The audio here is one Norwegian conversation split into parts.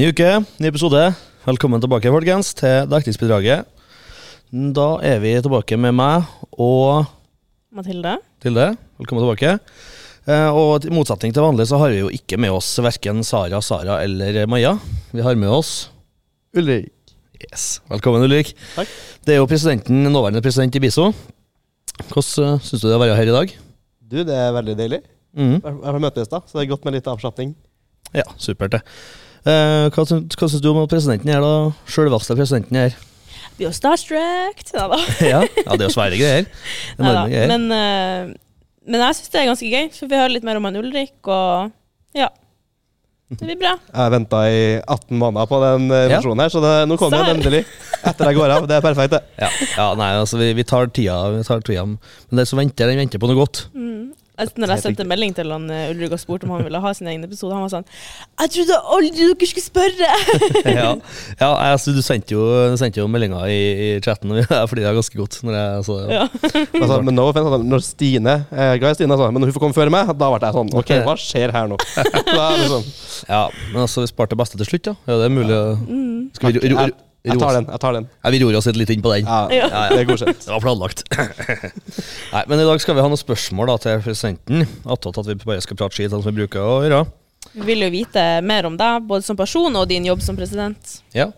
Ny uke, ny episode. Velkommen tilbake, folkens, til Dekningsbidraget. Da er vi tilbake med meg og Mathilde. Tilde. Velkommen tilbake. Eh, og i motsetning til vanlig så har vi jo ikke med oss verken Sara, Sara eller Maja. Vi har med oss Ulrik. Yes. Velkommen, Ulrik. Takk. Det er jo presidenten, nåværende president i BISO. Hvordan uh, syns du det er å være her i dag? Du, det er veldig deilig. Mhm. Jeg har møtes da, så det er godt med litt avslapning. Ja, supert, det. Eh, hva, syn- syns du om at presidenten er da? Sjølveste presidenten er her. Blir jo starstruck. Ja, da. ja. ja, det er jo svære greier. Neida. Enorme greier. Men, eh, men jeg syns det er ganske gøy, for vi hører litt mer om han Ulrik, og ja. Det blir bra. Jeg venta i 18 måneder på den versjonen Ja. her, så det, nå kommer den endelig. Etter jeg går av. Det er perfekt, det. Ja, ja nei, altså vi, vi tar tida, vi tar tida. Men det som venter, den venter på noe godt. Mm. Altså, når jeg sendte melding til han eh, Ulrik og spurte om han ville ha sin egen episode, han var sånn Jeg trodde aldri dere skulle spørre! ja, ja altså, du sendte jo, du sendte jo meldinga i, i chatten, og jeg flira ganske godt. Når jeg så det. ja. Altså, men no offense, altså, når Stine eh, Guy Stine, altså, men hun får komme før meg, da ble jeg sånn OK, hva skjer her nå? Da liksom. Ja, men altså, vi sparte det beste til slutt, ja. ja det er mulig å Mm. Skal vi jeg, tar den. jeg tar den Ja, vi ror oss litt inn på den. Ja, Ja. Ja, Det er godkjent. Det var planlagt. Nei, men i dag skal vi ha noen spørsmål da, til presidenten. Attåt at vi bare skal prate skit, sånn som vi bruker å gjøre. Vi vil jo vite mer om deg, både som person og din jobb som president. Ja.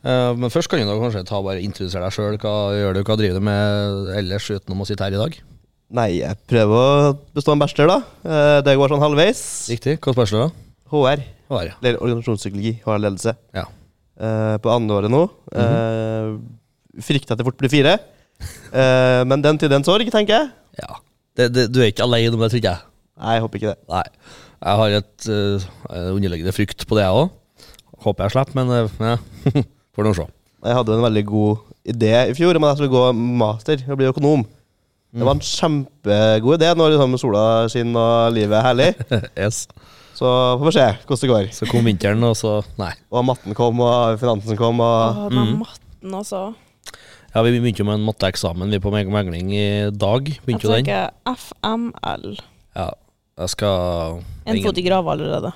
Eh, men først kan du da kanskje ta bare introdusere deg sjøl. Hva gjør du, hva driver du med ellers utenom å sitte her i dag? Nei, jeg prøver å bestå en bachelor, da. Eh, Det går sånn halvveis. Riktig. Hva spørs det, da? HR. Hva er det? Eller organisasjonspsykologi. HR-ledelse. Ja. Eh, På andre året nå. uh, Frykter at det fort blir fire. Uh, Men den tid, den sorg, tenker jeg. ja. Det, det, du er ikke alene om det, tror jeg. Nei, jeg håper ikke det. Nei. Jeg har et underliggende frykt på det, jeg òg. Håper jeg slipper, men uh, ja. får nå se. Jeg hadde en veldig god idé i fjor om at jeg skulle gå master og bli økonom. Det var en kjempegod idé når liksom sola skinner og livet er herlig. yes. Så får vi se hvordan det går. Så kom vinteren, og så Nei. Og matten kom, og finansen kom, og Åh, den matten, altså. Ja, Vi begynte jo med en matteeksamen vi på meg- megling i dag. Jeg Begynte jo den. tenker FML. Ja, jeg skal En ingen- fot i grava allerede.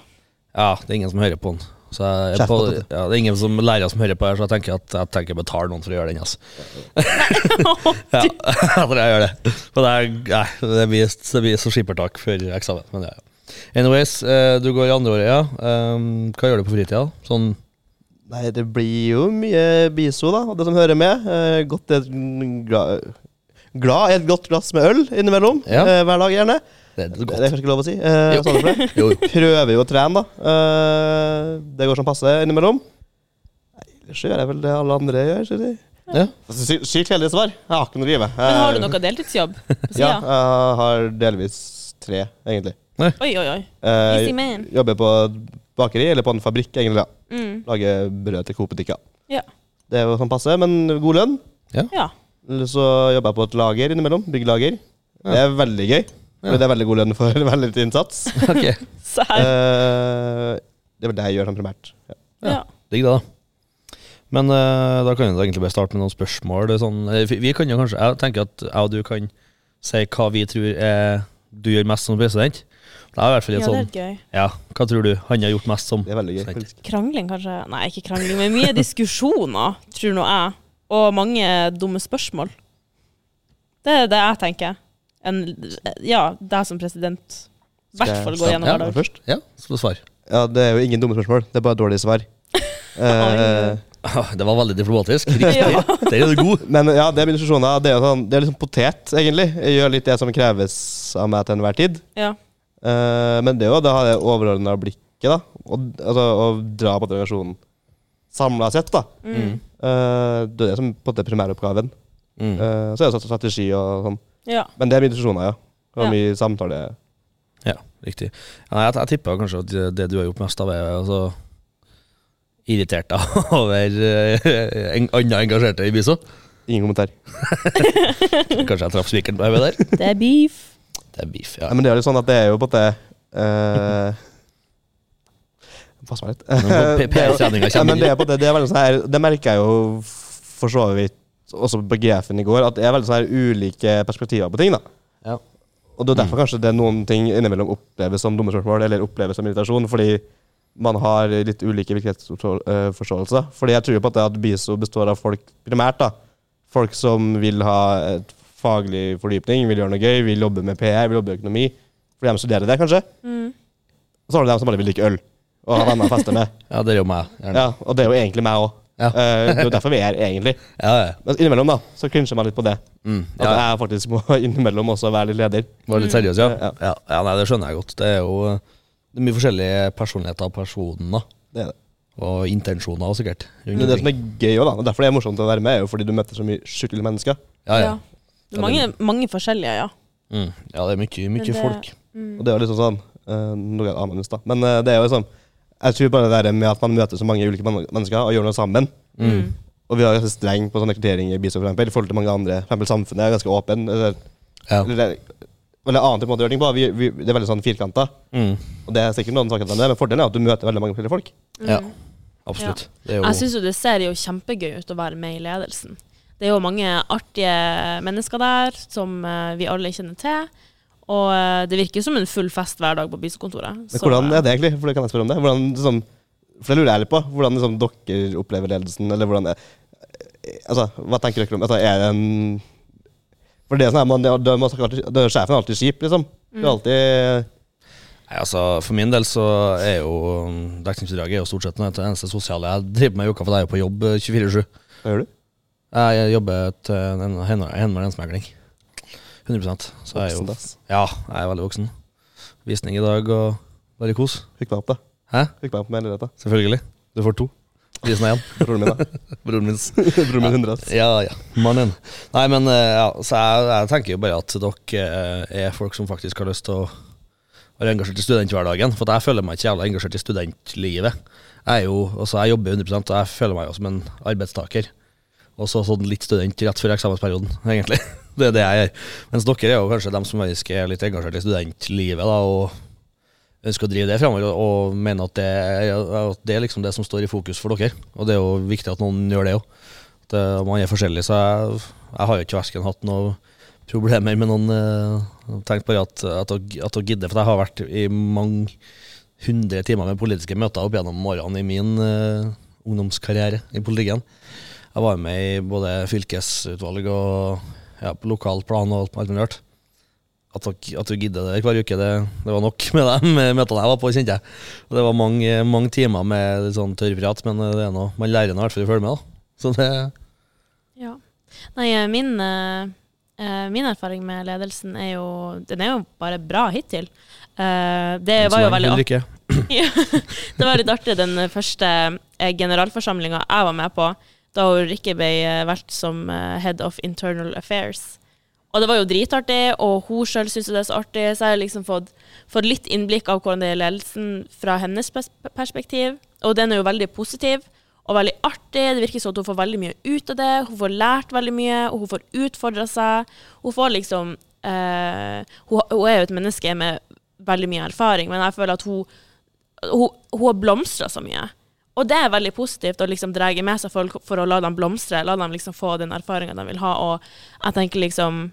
Ja, det er ingen som hører på den. Så jeg, Kjeft på, på ja, det er ingen som lærere som hører på her, så jeg tenker at jeg tenker å betale noen for å gjøre den. Altså. ja, jeg tror jeg gjør det. For det, er, nei, det, blir, det blir så skippertak før eksamen. Men ja, ja. Anyways, eh, du går i andre året, ja. Um, hva gjør du på fritida? Sånn Nei, det blir jo mye biso, da, og det som hører med. Eh, godt et glad, glad i et godt glass med øl innimellom. Ja. Eh, hver dag, gjerne. Det er Det er kanskje ikke lov å si. Eh, Jo. Jo, jo. Prøver jo å trene, da. Eh, det går som passe innimellom. Nei, Ellers gjør jeg vel det alle andre gjør. Ikke? det? Ja. Altså, sy- Sykt kjedelig svar. Jeg har ikke noe å drive. Men har du noe deltidsjobb på Ja, jeg har delvis tre, egentlig. Oi, oi, oi. Eh, Easy man. jobber på bakeri, eller på en fabrikk, egentlig. da. Mm. Lager brød til Coop-butikker. Ja. Det er jo sånn passe, men god lønn. ja. Eller så jobber jeg på et lager innimellom. Byggelager. Det er veldig gøy. Ja. Men det er veldig god lønn for veldig lite innsats. Ok, Sær. Eh, det er vel det jeg gjør sånn primært. Ja. Ja. digg det, da. Men eh, da kan vi egentlig bare starte med noen spørsmål. Det er Sånn, eh, vi- vi kan jo kanskje, Jeg tenker at jeg og du kan si hva vi tror er, du gjør mest som president. Det er i hvert fall ja, det er sånn litt gøy. Ja, hva tror du han har gjort mest som Det er veldig gøy. Sånn. faktisk. Krangling, kanskje? Nei, ikke krangling, men mye diskusjoner, tror nå jeg. Og mange dumme spørsmål. Det er det jeg tenker. En, ja, deg som president. I Skal hvert jeg fall gå gjennom Ja. hver dag. Først? Ja, så svar. Ja, det er jo ingen dumme spørsmål. Det er bare dårlige svar. Eh, Ah, Det var veldig diplomatisk. Riktig. Ja. Der er du god. men ja, det er mine diskusjoner. Det er, jo sånn, det er liksom potet, egentlig. Jeg gjør litt det som kreves av meg til enhver tid. Ja. Eh, men det er jo det har det overordna blikket, da. Og, altså, å dra på delegasjonen samla sett, da. Mm. Uh, det er det som på en måte er primæroppgaven. Mm. Uh, så er det strategi og sånn. ja. Men det er mye diskusjoner, ja. Og Ja. mye samtale. Ja, riktig. Ja, jeg, jeg tipper kanskje at det, du har gjort mest av, er altså irritert deg over en, andre engasjerte i Biso. Ingen kommentar. Kanskje jeg traff spikeren på hodet der. Det er beef. Det er beef, ja. Ja, men det er jo sånn at det er jo på det uh, Pass meg litt. Det, er på det, det, er veldig sånn her, det merker jeg jo for så vidt også på GF-en i går, at det er veldig sånn her ulike perspektiver på ting. da Ja. Og det er derfor kanskje det er noen ting innimellom oppleves som dumme spørsmål, eller oppleves som irritasjon, fordi man har litt ulike virkelighetsforståelser. Fordi jeg tror på at, det at BISO består av folk primært. da. Folk som vil ha et faglig fordypning, vil gjøre noe gøy, vil jobbe med PR, vil jobbe med økonomi. Fordi de studerer det, kanskje. Mm. Og så har du dem som bare vil drikke øl og ha venner å feste med. Ja, det er jo meg. gjerne. Ja, Og det er jo egentlig meg òg. Ja. det er jo derfor vi er her, egentlig. Ja, ja. Men innimellom da, så klinsjer man litt på det. Mm. At jeg faktisk må innimellom også være litt leder. Var litt seriøs, ja. Ja. ja. Ja, nei, det skjønner jeg godt. Det er jo eh, det er mye forskjellige personligheter av personen, da. Det er det. Og intensjoner også, sikkert. Det Men det som er gøy også, da, og derfor det er morsomt å være med, er jo fordi du møter så mye skikkelige mennesker. Ja, ja. Det er mange, mange forskjellige, ja. Mm. ja, det er mye, mye det- folk. Mm. Og det er jo liksom sånn uh, Noe av annerledes, da. Men uh, det er jo liksom Jeg tror bare det der med at man møter så mange ulike mennesker og gjør noe sammen. Mm. Og vi har ganske streng på sånne kriterier i BISO, for eksempel, i forhold til mange andre. For eksempel samfunnet er ganske åpen. Eller, Ja. eller, eller annen måte å gjøre ting på. Vi, vi, det er veldig sånn firkanta. Mm. Og det er sikkert noen saker med det, men fordelen er at du møter veldig mange forskjellige folk. ja. Absolutt. Det er jo Jeg syns jo det ser jo kjempegøy ut å være med i ledelsen. Det er jo mange artige mennesker der som eh, vi alle kjenner til. Og eh, det virker som en full fest hver dag på bisekontoret. Men hvordan er det egentlig? For det kan jeg spørre om det. Hvordan, liksom, for det lurer jeg litt på. Hvordan liksom, dere opplever ledelsen, eller hvordan er, Altså, hva tenker dere om altså, Er det en For det er sånn at man, det, det, man alltid, det er sjefen er alltid kjip, liksom. Du er alltid Nei, altså, For min del så er jo um, dekningsbidraget er jo stort sett det eneste sosiale jeg driver med i uka, for jeg er jo på jobb eh, 24-7. Hva gjør du? Jeg jobber til en henvendelsesmegling. 100 Så jeg er jo Voksen. Ja, jeg er veldig voksen. Visning i dag og bare kos. Fikk meg opp, da. Hæ? Fikk meg opp med leiligheta. Selvfølgelig. Du får to. Visning igjen. Broren min, da. Broren min. Broren min 100. Ja, ja. Mannen. Nei, men eh, ja, så jeg, jeg tenker jo bare at dere eh, er folk som faktisk har lyst til å være engasjert i studenthverdagen. For jeg føler meg ikke jævla engasjert i studentlivet. Jeg, er jo, også jeg jobber 100 og jeg føler meg jo som en arbeidstaker. Og så sånn litt student rett før eksamensperioden, egentlig. Det er det jeg gjør. Mens dere er jo kanskje dem som er litt engasjert i studentlivet, da, og ønsker å drive det fremover, og, mener at det, er, at det er liksom det som står i fokus for dere. Og det er jo viktig at noen gjør det òg. Man er forskjellig, så jeg, jeg har jo ikke verken hatt noe problemer med noen Eh, Tenkt bare at, at, at å gidde, for jeg har vært i mange hundre timer med politiske møter opp gjennom årene i min eh, ungdomskarriere i politikken. Jeg var med i både fylkesutvalg og ja, på lokalt plan og alt mulig rart. At at dere gidder det hver uke, det, det var nok med de møtene jeg var på, kjente jeg. Og det var mange, mange timer med litt sånn tørrprat, men det er noe, man lærer nå i hvert fall å følge med. da. Så det Ja. Nei, eh, min, eh, eh, min erfaring med ledelsen er jo Den er jo bare bra hittil. Det var jo veldig. Det var litt artig den første generalforsamlinga jeg var med på, da Rikke ble eh, valgt som eh, head of internal affairs. Og det var jo dritartig, og hun sjøl syntes det er så artig, så jeg har liksom fått, fått litt innblikk av hvordan det er ledelsen fra hennes perspektiv. Og den er jo veldig positiv og veldig artig. Det virker som at hun får veldig mye ut av det. Hun får lært veldig mye, og hun får utfordra seg. Hun får liksom eh, hun, hun er jo et menneske med veldig mye erfaring, men jeg føler at hun hun, hun har blomstra så mye. Og det er veldig positivt å liksom dra med seg folk for å la dem blomstre, la dem liksom få den erfaringa de vil ha. Og jeg tenker liksom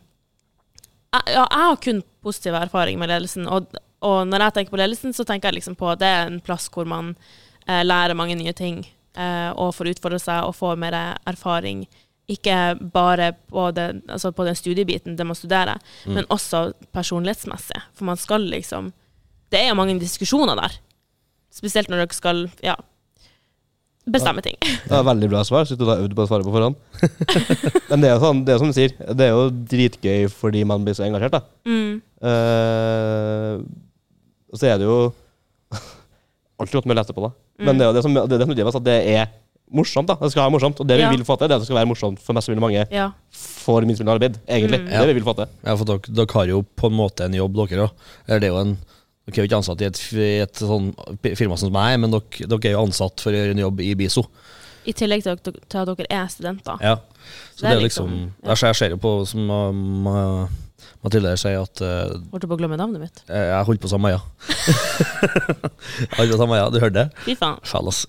jeg, ja, jeg har kun positive erfaringer med ledelsen. Og, og når jeg tenker på ledelsen, så tenker jeg liksom på det er en plass hvor man eh, lærer mange nye ting. Eh, og får utfordre seg og får mer erfaring. Ikke bare på, det, altså på den studiebiten, det man studerer, men også personlighetsmessig. For man skal liksom Det er jo mange diskusjoner der. Spesielt når dere skal ja, bestemme ting. Det var veldig bra svar. Syns du har øvd på å svare på forhånd. Men det er jo sånn, det er som du sier, det er jo dritgøy fordi man blir så engasjert, da. Mm. Uh, så er det jo alltid godt med å lese på, da. Men Mm. det er jo det som, det er det som driver oss, at det er morsomt. da Det skal være morsomt. Og det vi Ja. vil få til, det er at det skal være morsomt for mest mulig mange Ja. for minst mulig arbeid. Egentlig. Mm. Det det vi vil få til. Ja, for dere, dere har jo på en måte en jobb, dere òg. Det er jo en Dere er jo ikke ansatt i et, et sånn firma som meg, men dere, dere er jo ansatt for å gjøre en jobb i BISO. I tillegg til, at dere- er studenter. Ja. Så Det er det er liksom, liksom- ja. Jeg ser- jo på, som uh, Mathilde sier, at uh, Holdt du på å glemme navnet mitt? jeg holdt på som Maja. jeg holdt på som Maja, du hørte det? Fy faen.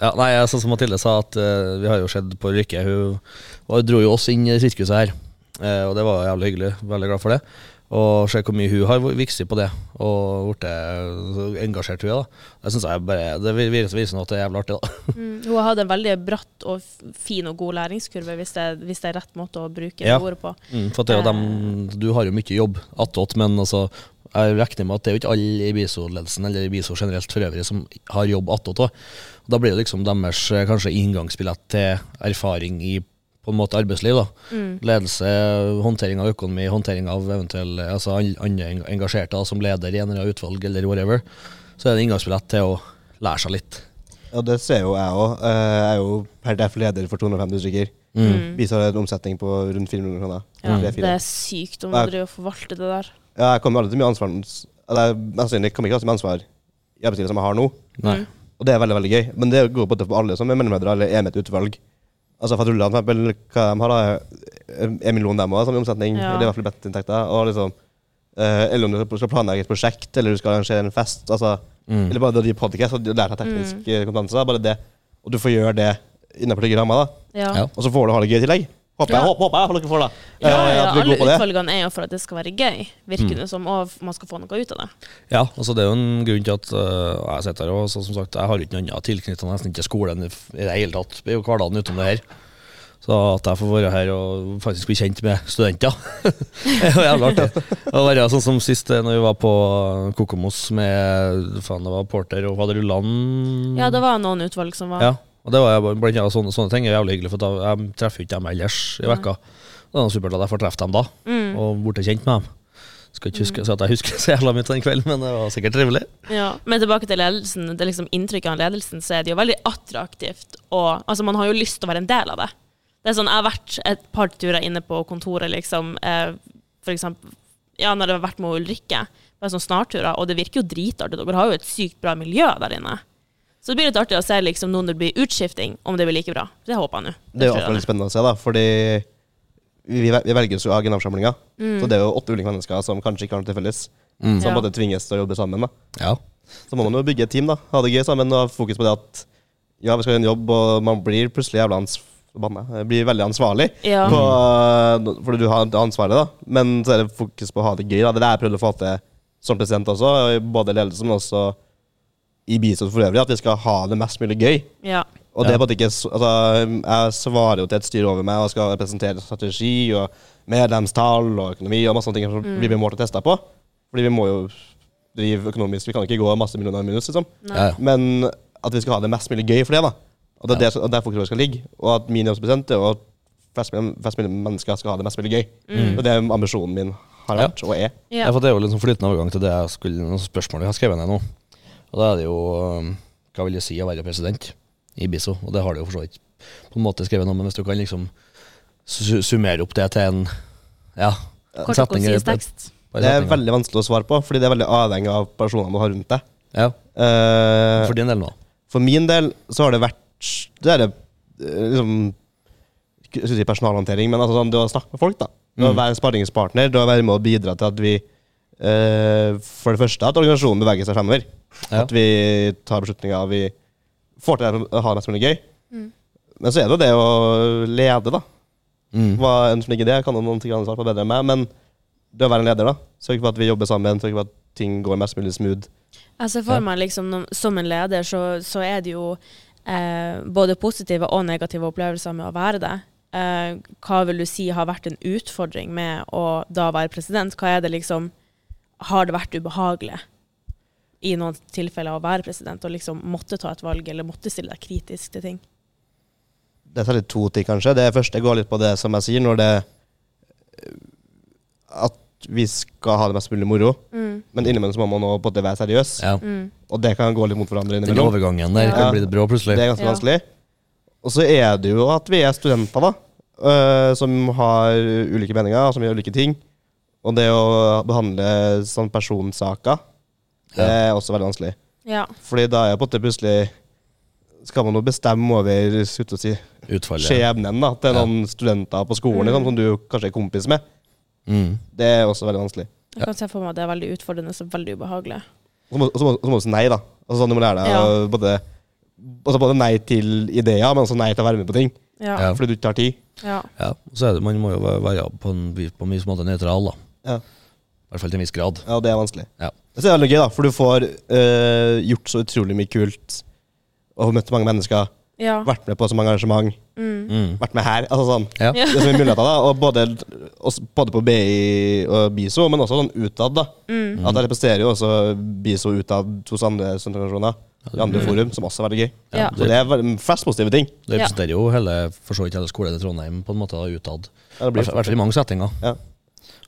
Ja, nei, sånn som Mathilde sa, at uh, vi har jo sett på rykke Hun, hun dro jo oss inn i sirkuset her. uh, og det var jævlig hyggelig. Veldig glad for det. Og se hvor mye hun har vokst på det, og blitt så engasjert hun er. da. Det synes jeg bare, det viser, viser at det er jævlig artig. da. Mm. Hun har hatt en veldig bratt og fin og god læringskurve, hvis det, hvis det er rett måte å bruke Ja. ordet på. Mm, for det er jo dem, Du har jo mye jobb attåt, men altså, jeg regner med at det er jo ikke alle i BISO-ledelsen eller i BISO generelt for øvrig som har jobb attåt. Da blir det liksom deres eh, kanskje inngangsbillett til erfaring i på en måte arbeidsliv. da. Mm. Ledelse, håndtering av økonomi, håndtering av eventuelle altså andre engasjerte da, som leder i en eller annen utvalg eller whatever. Så er det en inngangsbillett til å lære seg litt. Ja, det ser jo jeg òg. Jeg er jo per def leder for 250 stykker. Mm. Vi har en omsetning på rundt 4 millioner kroner. Ja, det er sykt om å forvalter forvalte det der. Ja, jeg kommer aldri til mye ansvar Eller mest sannsynlig kommer ikke alltid mye ansvar i arbeidslivet som jeg har nå. Nei. Mm. Og det er veldig veldig gøy. Men det går på alle som er mellomledere eller er med i et utvalg. Altså Fatrulla, for eksempel, hva de har da, en million dem også, som i omsetning. Ja. Eller i hvert fall bettinntekter. Og liksom eh, Eller om du skal planlegge et prosjekt, eller du skal arrangere en fest. Altså, Mm. Eller bare det drive podcast og lære deg teknisk mm. kompetanse. Bare det. Og du får gjøre det innenfor trygge rammer, da. Ja. Ja. Og så får du ha det gøy i tillegg. Håper jeg, håper, håper jeg dere får det. Ja, Eh, ja, alle går på det. utvalgene er jo for at det skal være gøy, virker det som, og man skal få noe ut av det. Ja, altså det er jo en grunn til at uh, jeg sitter her og så, som sagt, jeg har ikke noe annet tilknyttet nesten ikke skolen i det hele tatt. Det er jo hverdagen utenom det her. Så at jeg får være her og faktisk bli kjent med studenter, det er jo jævlig artig. Å være sånn som sist, eh, når vi var på Kokomos med faen, det var Porter og Faderullan. Ja, det var noen utvalg som var Ja, og det var blant annet sånne, sånne ting er jævlig hyggelig, for da, jeg treffer ikke dem ellers i vekka. Det er supert at jeg får treffe dem da, mm. og bli kjent med dem. Skal ikke huske, si at jeg husker så jævla mye av den kvelden, men det var sikkert trivelig. Ja, men tilbake til ledelsen. Det er liksom Inntrykket av ledelsen, så er det jo veldig attraktivt. Og altså, man har jo lyst til å være en del av det. Det er sånn, Jeg har vært et par turer inne på kontoret, liksom. Eh, for eksempel ja, når jeg har vært med Ulrikke, på sånn snarturer, og det virker jo dritartig. Dere har jo et sykt bra miljø der inne. Så det blir litt artig å se liksom, når det blir utskifting, om det blir like bra. Det håper jeg nå. Det er jo alltid spennende å se, da, fordi vi, vi velges jo av generalforsamlinga. Mm. Så det er jo åtte ulike mennesker som kanskje ikke har noe til felles. Mm. Som Ja. både tvinges til å jobbe sammen. da. Ja. Så må man jo bygge et team, da. Ha det gøy sammen og ha fokus på det at ja, vi skal gjøre en jobb, og man blir plutselig jævla ansvarlig. Blir veldig ansvarlig. Ja. På, fordi du har ansvaret, da. Men så er det fokus på å ha det gøy. da. Det er det jeg prøvde å få til som president også, både i ledelse, men også i bistand for øvrig, at vi skal ha det mest mulig gøy. Ja. Og det er på at ikke altså, Jeg svarer jo til et styre over meg og skal presentere strategi og medlemstall og økonomi og masse sånne ting som Mm. vi blir målt og testa på. Fordi vi må jo drive økonomisk. Vi kan ikke gå masse millioner i minus, liksom. Nei. Ja, ja. Men at vi skal ha det mest mulig gøy for det, da. Og det er Ja. det, og der fokuset skal ligge. Og at min jobbsprosent er at flest mulig, flest mulig mennesker skal ha det mest mulig gøy. Mm. Og det er ambisjonen min har Ja. vært, og er. Ja. Ja, for det er jo litt sånn flytende overgang til det jeg skulle, noen spørsmål jeg har skrevet ned nå. Og da er det jo um, Hva vil det si å være president i BISO? Og det har du jo for så vidt på en måte skrevet noe men hvis du kan liksom summere opp det til en ja, Kort og setning konsis tekst. Det er veldig vanskelig å svare på, fordi det er veldig avhengig av personene du har rundt deg. Ja, Uh, for din del nå. For min del så har det vært Det er det eh, liksom Jeg skulle si personalhåndtering, men altså sånn, det å snakke med folk, da. Det å Mm. være en sparringspartner, det å være med å bidra til at vi uh, For det første at organisasjonen beveger seg fremover. Ja. At vi tar beslutninger, vi får til å ha mest mulig gøy. Mm. Men så er det jo det å lede, da. Mm. Hva enn som ligger i det, kan noen ting svare på bedre enn meg, men det å være en leder, da. Sørge for at vi jobber sammen, sørge for at ting går mest mulig smooth. Jeg ser for meg liksom, som en leder, så, så er det jo eh, både positive og negative opplevelser med å være det. Eh, hva vil du si har vært en utfordring med å da være president? Hva er det liksom Har det vært ubehagelig i noen tilfeller å være president og liksom måtte ta et valg eller måtte stille deg kritisk til ting? Det er særlig to ting, kanskje. Det første går litt på det som jeg sier, når det At vi skal ha det mest mulig moro. Mm. Men innimellom så må man en være seriøs. Ja. Mm. Og det kan gå litt mot hverandre Den innimellom. overgangen der Ja. kan bli det bra plutselig. Det er ganske Ja. vanskelig. Og så er det jo at vi er studenter, da. øh, som har ulike meninger, som gjør ulike ting. Og det å behandle sånn personsaker, det er også veldig vanskelig. Ja. Fordi da er på en måte plutselig Skal man jo bestemme over skulle si, Utfallet. skjebnen da, til Ja. noen studenter på skolen Mm. liksom, som du kanskje er kompis med. Mm. Det er også veldig vanskelig. Jeg kan se for meg at det er veldig utfordrende og veldig ubehagelig. Og så må, så må, så må du si nei, da. Altså, sånn, du må lære deg Ja. både, altså både nei til ideer, men også nei til å være med på ting. Ja. Ja. Fordi du ikke har tid. Ja. Ja, og så er det, Man må jo være- på en, på en viss måte nøytral, da. I hvert fall til en viss grad. Ja, det er vanskelig. Ja. Det er veldig gøy, da, for du får eh, gjort så utrolig mye kult. Og møtt mange mennesker. ja. Vært med på så mange arrangement. Mm. Mm. Vært med her. Altså sånn. Ja. Det er så mye muligheter, da. Og både, også, både på BI og BISO, men også sånn utad, da. Mm. At jeg representerer jo også BISO utad hos andre studentorganisasjoner. I andre Mm. forum, som også er veldig gøy. Ja. Så det er flest positive ting. Det representerer jo hele, for så vidt hele skolen i Trondheim på en måte utad. Ja, det I hvert fall i mange settinger. Ja.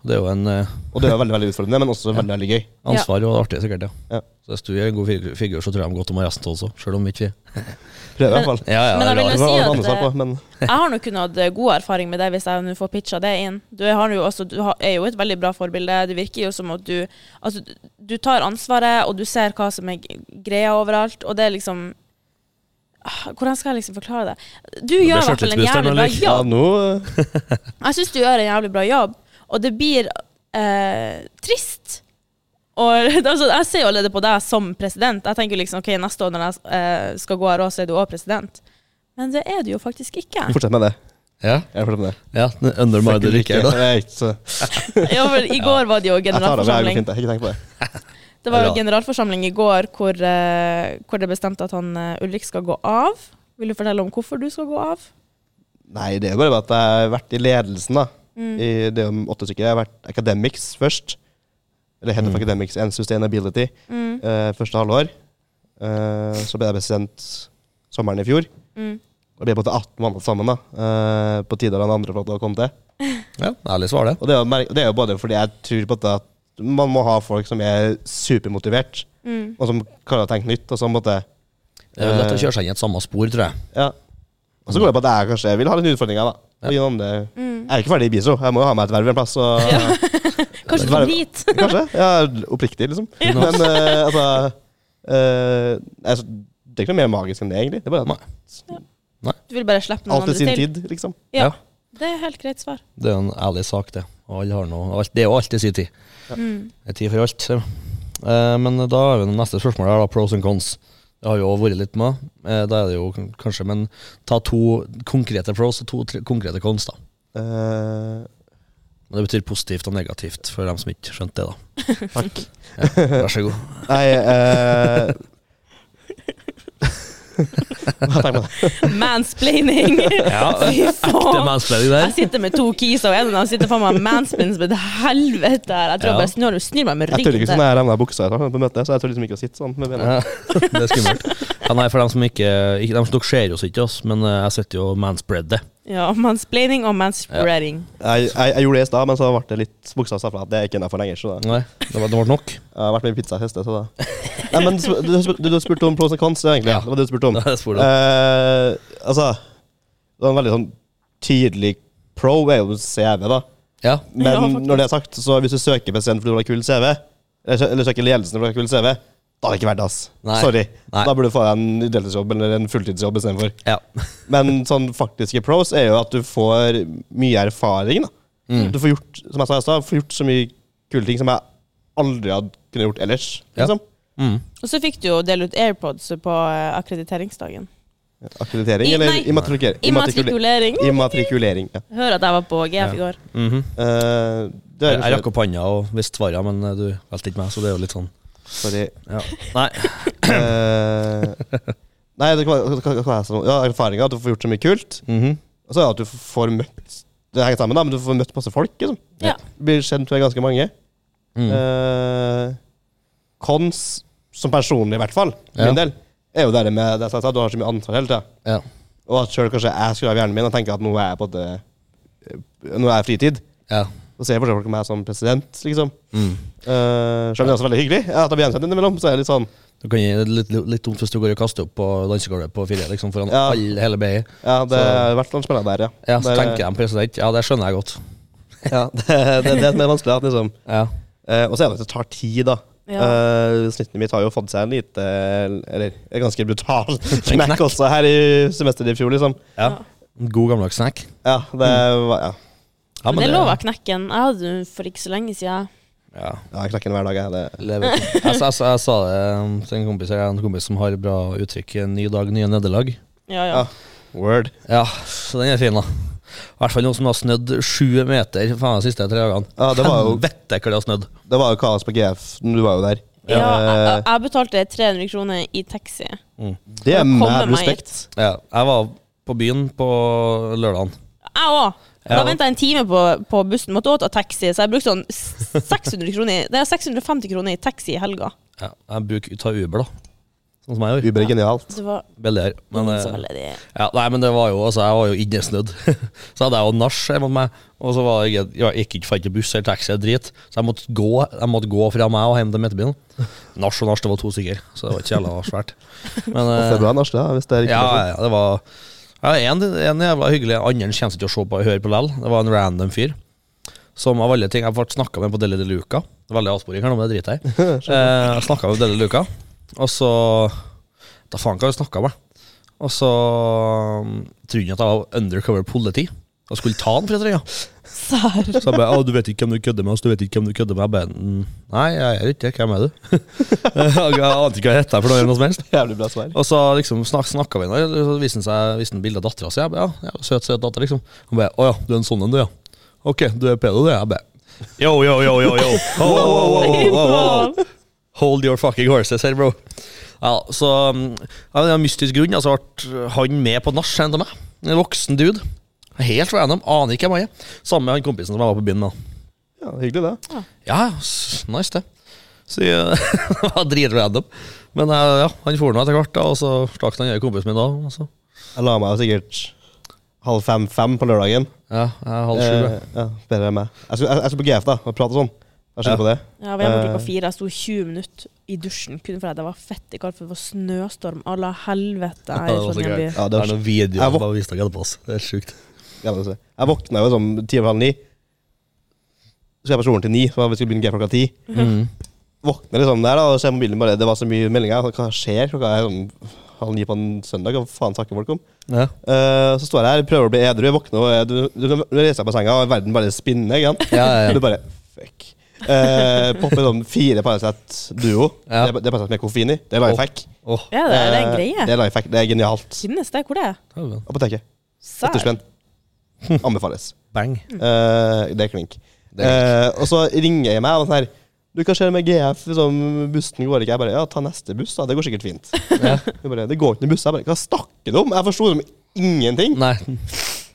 Og Det er jo en eh, og det er veldig veldig utfordrende, men også veldig veldig gøy. ansvar og artig, sikkert. ja. Ja. Så Hvis du er en god figur, så tror jeg de godt om resten også, selv om ikke Prøver i hvert fall. Ja, ja, Men jeg vil. Det si at, svar eh, på, men Jeg har nok kunnet hatt eh, god erfaring med det hvis jeg nå får pitcha det inn. Du, har jo også, du har- er jo et veldig bra forbilde. Det virker jo som at du Altså, du- tar ansvaret, og du ser hva som er greia overalt, og det er liksom Ah, Hvordan skal jeg liksom forklare det? Du gjør i hvert fall en jævlig bra jobb. ja, Jeg syns du gjør en jævlig bra jobb, og det blir eh, trist. Og altså, Jeg ser jo allerede på deg som president. Jeg tenker liksom, ok, Neste år når jeg eh, skal gå her òg, så er du òg president. Men det er du jo faktisk ikke. Fortsett med det. Ja, Jeg med det. ja Under my the Det da. Ja, for I går var det jo Jeg tar det, går generalforsamling. fint. Jeg ikke på det. Det var jo generalforsamling i går hvor, eh, hvor det bestemte at han eh, Ulrik skal gå av. Vil du fortelle om hvorfor du skal gå av? Nei, det er bare at jeg har vært i ledelsen, da. Mm. I det om åtte stykker. Jeg har vært academics først. Eller heter Mm. Academics and Sustainability Mm. eh, første halvår. Eh, så ble jeg president sommeren i fjor. Mm. Og det ble på en måte 18 måneder sammen. da eh, På tide av den andre flåten å komme til. Ja, Ærlig svar, det. Og det er, det er jo både fordi jeg tror på at man må ha folk som er supermotivert, Mm. og som klarer å tenke nytt. Og så måtte, Det er lett å kjøre seg inn i et samme spor, tror jeg. Ja. Og så går det på at jeg kanskje vil ha litt utfordringer, da. Og gi noen Mm. Jeg er ikke ferdig i BISO. Jeg må jo ha meg et verv en plass. Og, Kanskje du Bare- hit? Kanskje. Ja, oppriktig, liksom. Men uh, altså uh, altså, Det er ikke noe mer magisk enn det, egentlig. Det er bare at Du vil bare slippe noen alt til Alt i sin tid, liksom. Ja. Ja. Det er helt greit svar. Det er en ærlig sak, det. Alle har noe, det er jo alltid sin tid. Mm. Det er tid for alt. Eh, men da er vi neste spørsmål her, da. Pros and cons. Det har jo vært litt med. Eh, da er det jo kanskje Men ta to konkrete pros og to tre, konkrete cons, da. Eh, Men det betyr positivt og negativt, for dem som ikke skjønte det, da. takk. Ja, vær så god. Nei eh? Mansplaining! Ja, Fy faen! mansplaining Jeg sitter med to kiser, og en av dem sitter faen meg mansplains med et helvete her. Jeg tror Ja. jeg bare snur, snur meg med Jeg tør ikke sånn her revna buksa jeg tar på møtet, så jeg tør liksom ikke å sitte sånn med bena. Ja, det er skummelt. Ja, nei, for dem som ikke, ikke dem som Dere ser oss ikke, oss, men eh, jeg sitter jo og manspreader. Ja, mansplaining og manspreading. Jeg, jeg, jeg gjorde det i stad, men så ble det litt buksa seg fra at det er ikke innafor lenger. Så da. Nei, det var, det var nok. Jeg har vært med i pizza i så da Nei, men du, du, du, spurte om pros and cons, egentlig. Ja. Det var det du spurte om. Det spurte. Eh, altså Det var en veldig sånn tydelig pro er jo CV, da. Ja. Men Ja, når det er sagt, så hvis du søker For fordi du har kul CV, eller, eller søker ledelsen fordi du har kul CV, da hadde det ikke vært det, ass. Nei. Sorry. Nei. Da burde du få deg en deltidsjobb eller en fulltidsjobb istedenfor. ja. Men sånn faktiske pros er jo at du får mye erfaring. da. Mm. Du får gjort som jeg sa i stad, får gjort så mye kule ting som jeg aldri hadde kunnet gjort ellers. Ja. Liksom. Mm. Og så fikk du jo dele ut AirPods på eh, akkrediteringsdagen. Akkreditering I- eller immatrikulering? Immatrikulering. Immatrikulering, ja. Hør at jeg var på GF i går. Mhm. Eh, det Jeg, er jeg rakk opp hånda og visste svaret, men eh, du valgte ikke meg, så det er jo litt sånn Sorry. ja. Nei. Eh, nei, det, kan være det ja, erfaringa, at du får gjort så mye kult. Mhm. Og så er det at du får møtt Det henger sammen, da, men du får møtt masse folk. Liksom. Ja. Blir kjent med ganske mange. Mm. Eh, cons, som personlig i hvert fall, for Ja. min del, er jo det med det som jeg sa, du har så mye ansvar hele tida. Ja. Og at sjøl kanskje jeg skrur av hjernen min og tenker at nå er jeg på det Nå er jeg fritid. ja. Så ser fortsatt folk meg som president, liksom. Mm. Uh, Selv om det er også veldig hyggelig. At jeg blir gjenkjent innimellom, så er det litt sånn Du kan gi det litt, litt, dumt hvis du går og kaster opp på dansegulvet på fire, liksom, foran Ja. All, hele BI. Ja, det Så- hvert noen spennende der, ja. Ja, så der, tenker jeg en president. Ja, det skjønner jeg godt. Ja, det, det, det er mer vanskelig. Liksom. Ja. Uh, og så er det at det tar tid, da. Ja. Uh, snittet mitt har jo fått seg en lite Eller en ganske brutal smekk også her i semesteret i fjor, liksom. ja. En God gammeldags snack. Ja, det var Ja, Ja, Men det er lov av knekken. Jeg hadde den for ikke så lenge siden. Ja. ja jeg knekker den hver dag, jeg. Det. Lever. Jeg, jeg, jeg, jeg sa det til en kompis. Jeg er en kompis som har bra uttrykk. Ny dag, nye nederlag. Ja, ja. Ja. Word. Ja, så den er fin, da. I hvert fall noe som har snødd sju meter faen, de siste tre dagene. Ja, det var jo, Helvete hvor det har snødd. det var jo kaos på GF. Du var jo der. Ja, jeg, Eh, jeg betalte 300 kroner i taxi. det er med mad respekt. Ja, jeg var på byen på lørdagen. Jeg òg. Ja. Da venta jeg en time på, på bussen. Måtte òg ta taxi, så jeg brukte sånn 600 kroner Det er 650 kroner i taxi i helga. Ja, jeg bruker ta Uber, da. Sånn som jeg gjør. Uber er genialt. Det var Billigere. Men, eh, ja, nei, men det var jo altså, Jeg var jo innesnødd. så hadde jeg jo nach hjemme hos meg, og så var jeg, jeg gikk ikke fant ikke buss eller taxi eller drit, så jeg måtte gå Jeg måtte gå fra meg og hjem til Midtbyen. Nach og nach, det var to stykker, så det var ikke jævla svært. Men Og eh, det er bra nach, da, hvis det er riktig. ja, ja, det var ja, en, en jævla hyggelig, andre kommer til å se på og høre på likevel. Det var en random fyr. Som av alle ting Jeg ble snakka med på Deli de Luca. Veldig avsporing her nå, men det driter jeg i. Eh, snakka med Deli de Luca, og så Da faen hva vi snakka med. Og så um, trodde han at jeg var undercover politi og skulle ta han for et eller annet. Sær. Så jeg bare Å, du vet ikke hvem du kødder med? Altså, du vet ikke hvem du kødder med? Jeg bare «Mm, Nei, jeg er ikke det. Hvem er du? jeg ante ikke hva jeg heter for noe, eller noe som helst. Jævlig bra svar. Og så liksom snak, snakka vi, og så viste han seg viste bilde av dattera si. Jeg bare, ja, ja, søt, søt datter, liksom. Han bare, å ja, du er en sånn en, du, ja. Ok, du er pedo, du. Jeg bare, yo, yo, yo, yo, yo. Oh, oh, oh, ho, ho, ho, ho. Hold your fucking horses her, bro. Ja, så Det er en mystisk grunn altså, ble han med på nach sammen av meg. En voksen dude. Helt random, aner ikke hvem jeg er. Sammen med han kompisen som jeg var på byen med. Ja, hyggelig, det. Ja, nice det. Så jeg, det var dritrandom. Men eh, ja, han for nå etter hvert, da, og så stakk han kompisen min da. og så- Jeg la meg sikkert halv fem-fem på lørdagen. Ja, jeg er halv sju. jeg. Eh, ja, bedre enn meg. Jeg skulle, jeg, jeg skulle på GF da, og prate sånn. Jeg skylder Ja. på det. Ja, vi var Eh. klokka fire. Jeg sto 20 minutter i dusjen kun fordi det var fett i kaldt, for det var snøstorm à la helvete Ja, her det i var så Trondheim by. gøy. Ja, Det det var, noen videoer Jeg jeg jeg bare viste deg etterpå. ass. Det er sjukt. Var- jeg våkna jo sånn ti over halv ni. Så jeg på skolen til ni, så vi skulle begynne klokka ti. Mm. Våkner liksom der da, og ser mobilen bare, det var så mye meldinger. Hva skjer? Klokka er sånn halv ni på en søndag. Hva faen snakker folk om? Ja. Uh, så står jeg her, prøver å bli edru, jeg våkner og er- du, du, du reiser deg på senga, og verden bare spinner. Ikke sant? Ja, ja, ja. du bare fuck. Uh, popper sånn fire Paracet Duo. Ja. Det, er- det er Paracet med koffein i. Det er life hack. Åh, Ja, det er, det er en Eh, greie. Det er life hack. Det er genialt. Finnes det? Hvor det er? Apoteket. 80 spenn. Anbefales. Bang. Eh, det er klink. Det er Eh, og så ringer jeg meg og sånn her Du, hva skjer med GF? Liksom, bussen går ikke. Jeg bare Ja, ta neste buss, da. Det går sikkert fint. Ja. Hun bare, det går ikke noen buss. Jeg bare Hva snakker du om? Jeg forsto liksom ingenting. Nei.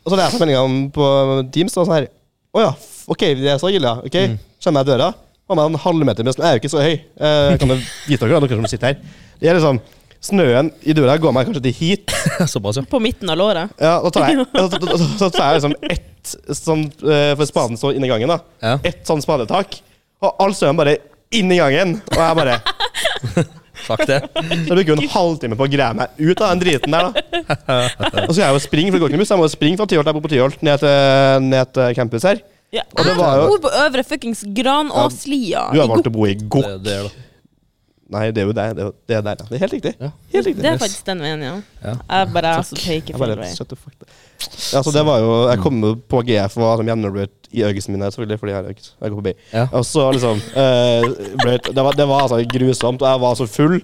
Og så leser jeg meldingene på Teams og sånn her Å ja, f- ok, det er så ille, ja. Ok, Mm. Kommer jeg døra. Har meg en halvmeter med snø. Jeg er jo ikke så høy. Eh, kan du vite dere, dere som sitter her. Det er liksom Snøen i døra går meg kanskje til hit. Såpass, ja. På midten av låret. Ja, da tar jeg, da, da, da, da tar jeg liksom ett sånn eh, For spaden står inni gangen, da. Ja. Ett sånn spadetak. Og all snøen bare inn i gangen. Og jeg bare Fuck det. Så jeg bruker jo en halvtime på å greie meg ut av den driten der, da. Og så skal jeg jo springe, for det går ikke noe buss. Jeg må jo springe fra Tyholt, jeg bor på Tyholt, ned til, ned til campus her. Ja. Og det Jeg var jo- bor på Øvre fuckings Granåslia. Du har valgt å bo i Det, godt. det er det. Nei, det er jo det. Det er, det er der, ja. Det er helt riktig. Ja. Helt riktig. Det er faktisk den veien, ja. Ja. Jeg bare altså, så take Jeg feil vei. shut the fuck the- Ja, så det var jo Jeg kom på GF og var sånn gjennombløt i øynene mine, selvfølgelig, fordi jeg, har økt. jeg går forbi. Ja. Og så liksom eh, ble, det, var, det var altså grusomt, og jeg var så full.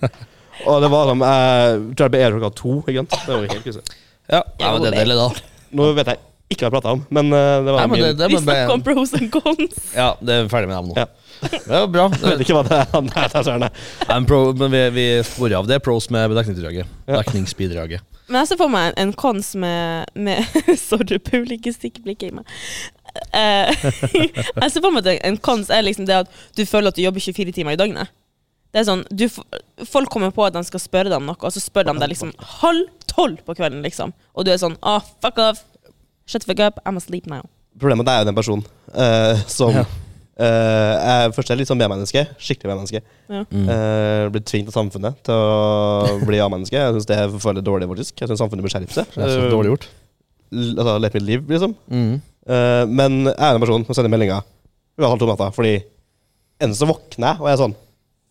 Og det var sånn Jeg tror jeg ble edru klokka to. Ikke sant? Det var jo helt grusomt. Ja, ja, men det er deilig, da. Nå vet jeg ikke hva jeg prata om, men eh, det var Nei, men det, det, det Vi er snakker om pros and cons. Ja, det er ferdig med dem nå. Ja. Det er bra. Jeg vet ikke hva det er. Nei, det er søren. Nei, pro, men vi, vi sporer av. Det pros med dekningsbidraget. Dekningsbidraget. Men jeg ser for meg en, en cons med, med Sorry, Paul, ikke stikk blikket i meg. Eh, jeg ser for meg at en cons er liksom det at du føler at du jobber 24 timer i døgnet. Det er sånn, du, Folk kommer på at de skal spørre deg om noe, og så spør de deg liksom halv tolv på kvelden. liksom Og du er sånn ah, fuck off. Shut the fuck up. I'm asleep now. Problemet er jo den personen uh, som Ja. Eh, er først er litt sånn B-menneske. Skikkelig B-menneske. Ja. Mm. Uh, blitt tvunget av samfunnet til å bli A-menneske. Jeg syns det er forferdelig dårlig, faktisk. Jeg synes samfunnet bør skjerpe seg. Det er så dårlig gjort. Altså, Let mitt liv, liksom. Mm. Eh, men jeg er en person som sender meldinger ved halv to om natta, fordi enten så våkner jeg og jeg er sånn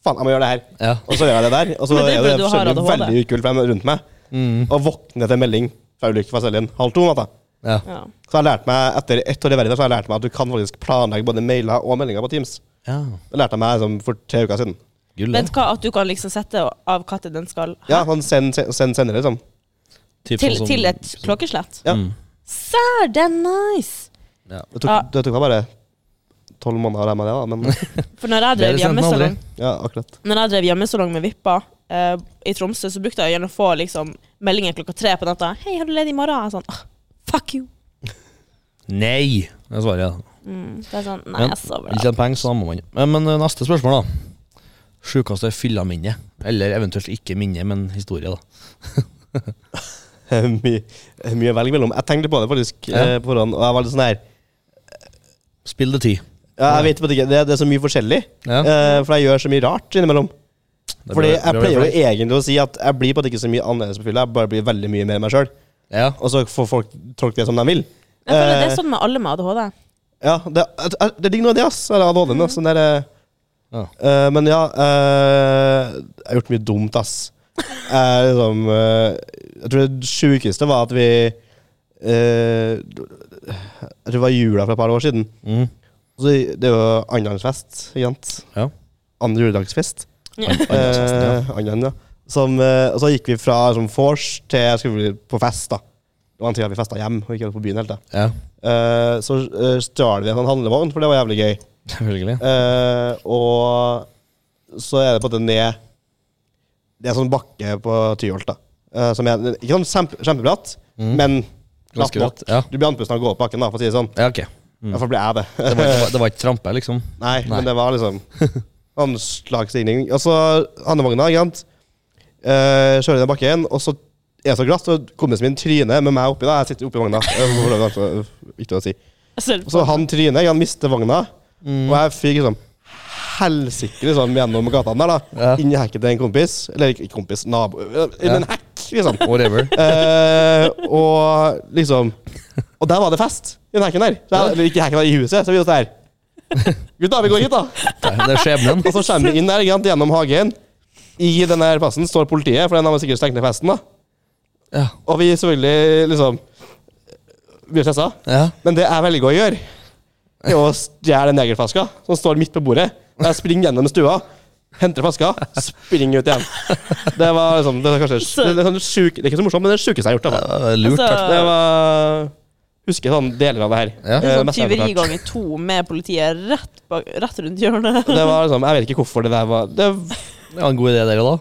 Faen, jeg må gjøre det her. Ja. Og så gjør jeg det der. Og så Men det er det ADHD. veldig ukult for dem rundt meg. Mm. Og våkne til en melding fra ulykke fra Seljen halv to om natta. Ja. Ja. Så jeg har lært meg, etter ett år i verden, så har jeg lært meg at du kan faktisk planlegge både mailer og meldinger på Teams. ja. Det lærte jeg meg liksom, for tre uker siden. Gull, Vet du hva, at du kan liksom sette av når den skal Ja, sånn send, send, send senere, liksom. Typ til, sånn til et klokkeslett. Ja. Mm. Sær, det er nice! Ja. Det tok, Ja. det tok meg bare tolv måneder å lære meg det, da. Men For når jeg drev hjemmesalong ja, akkurat. Når jeg drev hjemmesalong med Vippa eh, i Tromsø, så brukte jeg gjerne å få liksom, meldinger klokka tre på natta. 'Hei, har du ledig i morgen?' Jeg er sånn, «Åh, fuck you. Nei! Det er svaret. Mm, det er sånn, nei, Men, jeg sover Vil da. tjene så da må man. Men, men eh, neste spørsmål, da. Sjukeste fylla-minne. Eller eventuelt ikke minne, men historie, da. mye, mye å velge mellom. Jeg tenkte på det faktisk Ja. eh, på forhånd, og jeg var litt sånn her Spill det ti. ja, Jeg vet det ikke, det, det er så mye forskjellig. Ja. Eh, for jeg gjør så mye rart innimellom. Det Fordi jeg pleier jo egentlig å si at jeg blir på det ikke så mye annerledes på fylla, jeg bare blir veldig mye mer meg sjøl. Ja. Og så får folk tolke det som de vil. Jeg føler det Eh, er sånn med alle med ADHD. Ja, det, det, det ligger noe i det, ass. Eller ADHD-en. ass, Sånn der, eh, Ja. Uh, men ja uh, Jeg har gjort mye dumt, ass. Jeg, liksom, eh, jeg tror det sjukeste var at vi eh, Jeg tror det var jula for et par år siden. Mm. Så det er jo anddagsfest, ikke sant? Ja. Andre juledagsfest. Ja. Anddagsfesten, ja. Eh. Som, eh, og så gikk vi fra som vors til skulle bli på fest. da Det var en tid vi festa hjem og ikke på byen helt. da Ja. Eh, Så uh, stjal vi en sånn handlevogn, for det var jævlig gøy. Selvfølgelig. Eh, og så er det på en måte ned Det er sånn bakke på Tyholt, da. Eh, som er ikke sånn kjempe, kjempebratt, Mm. men Ganske nok. bratt, ja. Du blir andpusten av å gå opp bakken, da, for å si det sånn. Ja, ok. Mm. Derfor blir jeg det. Det var, det, var, det var ikke trampe, liksom? Nei, Nei. men det var liksom anslagsstigning. slags stigning. Og så handlevogna, ikke sant. Uh, kjører ned bakken, og så er det så glatt, og kompisen min tryner med meg oppi. da Jeg sitter oppi vogna. Eh, altså Viktig å si. Og så han tryner, han mister vogna, Mm. og jeg fyker liksom helsike liksom gjennom gatene der, da. Ja. Inn i hekken til en kompis. Eller ikke kompis, nabo. eh, Inn i en hekk, liksom. Whatever. Eh, og liksom Og der var det fest i den hekken der. der eller ikke i hekken, der, i huset. Så vi var sånn her Gutta, vi går hit, da. Det er skjebnen. Og så kommer vi inn der, gjennom hagen. I denne der plassen står politiet, for den har sikkert stengt ned festen. da Ja. Og vi selvfølgelig liksom blir stressa. ja. Men det jeg velger å gjøre, er å stjele den negerflaska som står midt på bordet. Og jeg springer gjennom stua, henter flaska, springer ut igjen. Det var liksom Det er kanskje det er, sånn sjuk, det er ikke så morsomt, men det er det sjukeste jeg har gjort. Da. Det var Lurt. Altså, Det var Husker sånn deler av det her. Ja. Det er Eh, sånn har tyveri ganger to med politiet rett, bak, rett rundt hjørnet. Det var liksom Jeg vet ikke hvorfor det der var Det, Ja, en god idé der og da,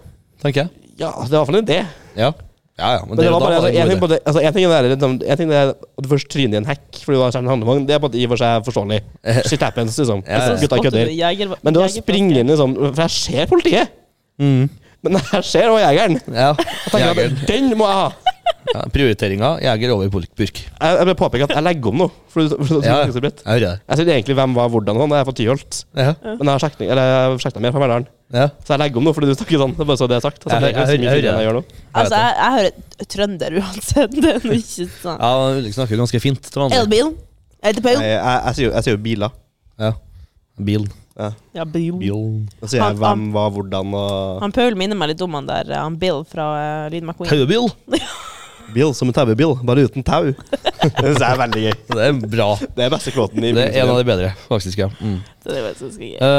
tenker jeg. ja, det var i hvert fall en idé. Ja, ja. ja men, Men det var da bare, altså, en ting på det, altså, en ting er det, liksom, en ting er at du først tryner i en hekk fordi du har en handlevogn. Det er på en i og for seg forståelig. Shit happens, liksom. Ja, ja. Gutta kødder. Men du har springer inn sånn For jeg ser politiet, Mm. men jeg ser òg jegeren. Ja. Jeg tenker Jegeren. at Den må jeg ha! Ja, Prioriteringa jeger over purk. Jeg, jeg vil påpeke at jeg legger om nå. For, for, for, Ja, jeg hører det. Jeg sier egentlig hvem var hvordan og sånn. Jeg er fra Tyholt. Ja. Men jeg har sjekket mer fra Verdalen. ja. Så jeg legger om nå fordi du snakker sånn. Det er bare så det er sagt. Altså, Jeg- det jeg- jeg- jeg jeg gjør nå. Altså, jeg, jeg hører trønder uansett. Det er noe ikke sånn. ja Ulrik snakker ganske fint til vanlig. Elbil. Jeg heter Paul. Jeg, sier jo- biler. Ja. Bil. Ja, Bill. Bil. Så sier jeg hvem, hva, hvordan og Han Paul minner meg litt om han der, han Bill fra uh, Lyd McQueen. Taubil. Bil som en taubil, bare uten tau. Det er veldig gøy. Det er bra. Det er beste kvoten i Det er en av de bedre, faktisk. ja mm. Så det er så gøy. Uh,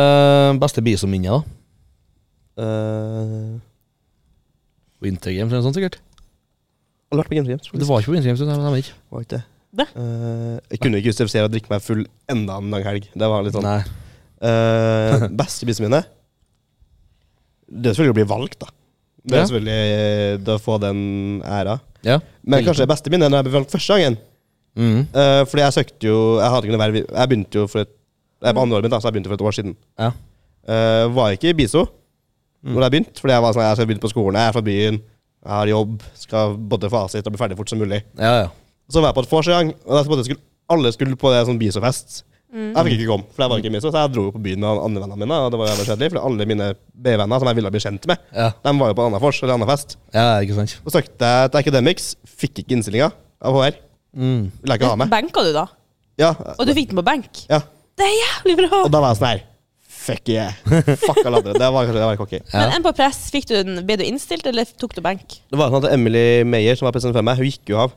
Eh, Beste bisominne, da? Uh, Winter Games eller noe sånt, sikkert? Har vært på Games Games. Det var ikke på Winter Games, Det vet ikke. Var ikke det. Det? Eh, jeg kunne ikke justifisere å drikke meg full enda en lang helg. Det var litt sånn Nei. Eh, Beste bisene mine Det er selvfølgelig å bli valgt, da. Det er Ja. selvfølgelig eh, det å få den æra. Ja. Men kanskje det beste minnet er når jeg ble valgt første gangen. Mm. Eh, fordi jeg søkte jo Jeg hadde ikke noe verv Jeg begynte jo for et Jeg er på andre året mitt, da, så jeg begynte for et år siden. Ja. Eh, var ikke i BISO Mm. Når jeg begynte, fordi jeg var sånn Jeg skal begynne på skolen, jeg er fra byen, jeg har jobb, skal både fasit og bli ferdig fort som mulig. Ja, ja. Så var jeg på et vors en gang, og da skulle, alle skulle på det sånn BISO-fest. Mm. Jeg fikk ikke komme, for jeg var ikke i BISO, så jeg dro på byen med andre vennene mine. Og det var jævlig kjedelig, for alle mine B-venner som jeg ville bli kjent med, Ja, de var jo på en annen vors eller annen fest. ja ikke sant. Og søkte jeg til Academics, fikk ikke innstillinga av HR. Mm. Ville ikke ha meg. Benka du, da? Ja, Og du fikk den på benk? ja. Det er jævlig bra! Og da var jeg sånn her Fuck yeah. Fuck alle andre. Det var kanskje det var cocky. Ja. Men enn på press, fikk du den, ble du innstilt, eller tok du benk? Det var sånn at Emily Meyer, som var president før meg, hun gikk jo av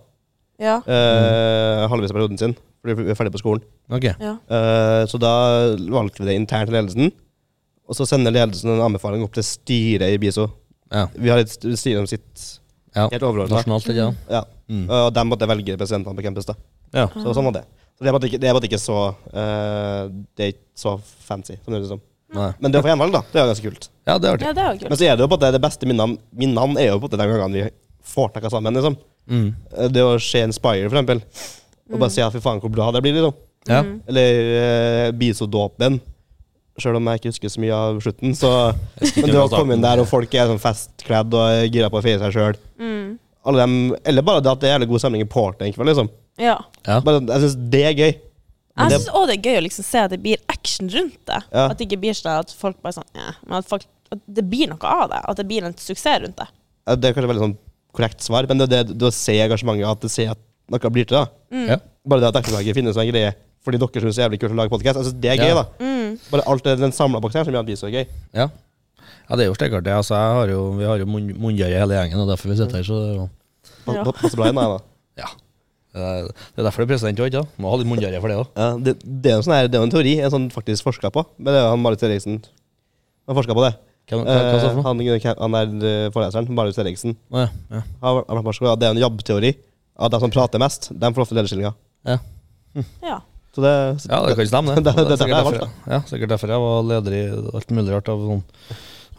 Ja. eh, halvveis av perioden sin. Fordi hun er ferdig på skolen. Okay. ja. Eh, så da valgte vi det internt i ledelsen. Og så sender ledelsen en anbefaling opp til styret i BISO. Ja. Vi har et st- styre som sitter Ja. Helt overordna. Ja. Ja. Mm. Og de måtte velge presidentene på campus. da Ja. Så sånn var det. Så det er bare ikke, det er bare ikke så uh, Det er ikke så fancy. Som det høres ut. Nei. Men det å få gjenvalg, da, det er ganske kult. ja, det er. Ja, det er kult. Men så er det jo på måte det beste minnene Minnene er jo på det de gangene vi får takka sammen. liksom Mm. Eh, Det å se Inspire, for eksempel. Og bare si ja, fy faen, hvor bra det blir, liksom. Ja. Mm. Eller uh, Bisodåpen. Sjøl om jeg ikke husker så mye av slutten. Så Men det å komme inn der, og folk er sånn festkledd og gira på å feire seg sjøl Mm. Eller bare det at det er jævlig god stemning i Porten en kveld, liksom. Ja. Ja. Bare, jeg syns det er gøy. Men Jeg det- syns òg det er gøy å liksom se at det blir action rundt det. Ja. At det ikke blir sånn at folk bare sånn eh, Men at, folk, at det blir noe av det. At det blir en suksess rundt det. Ja, Det er kanskje veldig sånn korrekt svar, men det er det, du ser engasjementet, at det ser at noe blir til. da Mm. Ja. Bare det at ekteslaget finnes en greie fordi dere syns det er jævlig kult å lage podkast. Altså, det er gøy, da. Mm. Bare alt det, den samla boksen her som gjør at det blir så gøy. Ja. ja, det er jo stekart, det. Altså, jeg har jo, vi har jo munn- i hele gjengen, og derfor vi sitter her, så det er jo Pa- Ja. pa- Passer bra inn, da. Ja. Det er det er derfor det er president òg, ikke sant? Må ha litt munngjøye for det òg. Ja, det, det er jo en sånn her, det er jo en teori en sånn faktisk forska på. Men det er jo han Marit Eriksen Han forska på det. Hva, hva, hva sa du for noe? Eh, han, han er eh, foreleseren, Marius Eriksen, Å, ja. Forsket på at det er en jobbteori. At de som prater mest, de får ofte lederstillinger. Ja. Ja. Så det, ja, det kan stemme, det. Det- det- det- det sikkert er derfor, ja, sikkert derfor jeg var leder i alt mulig rart av sånn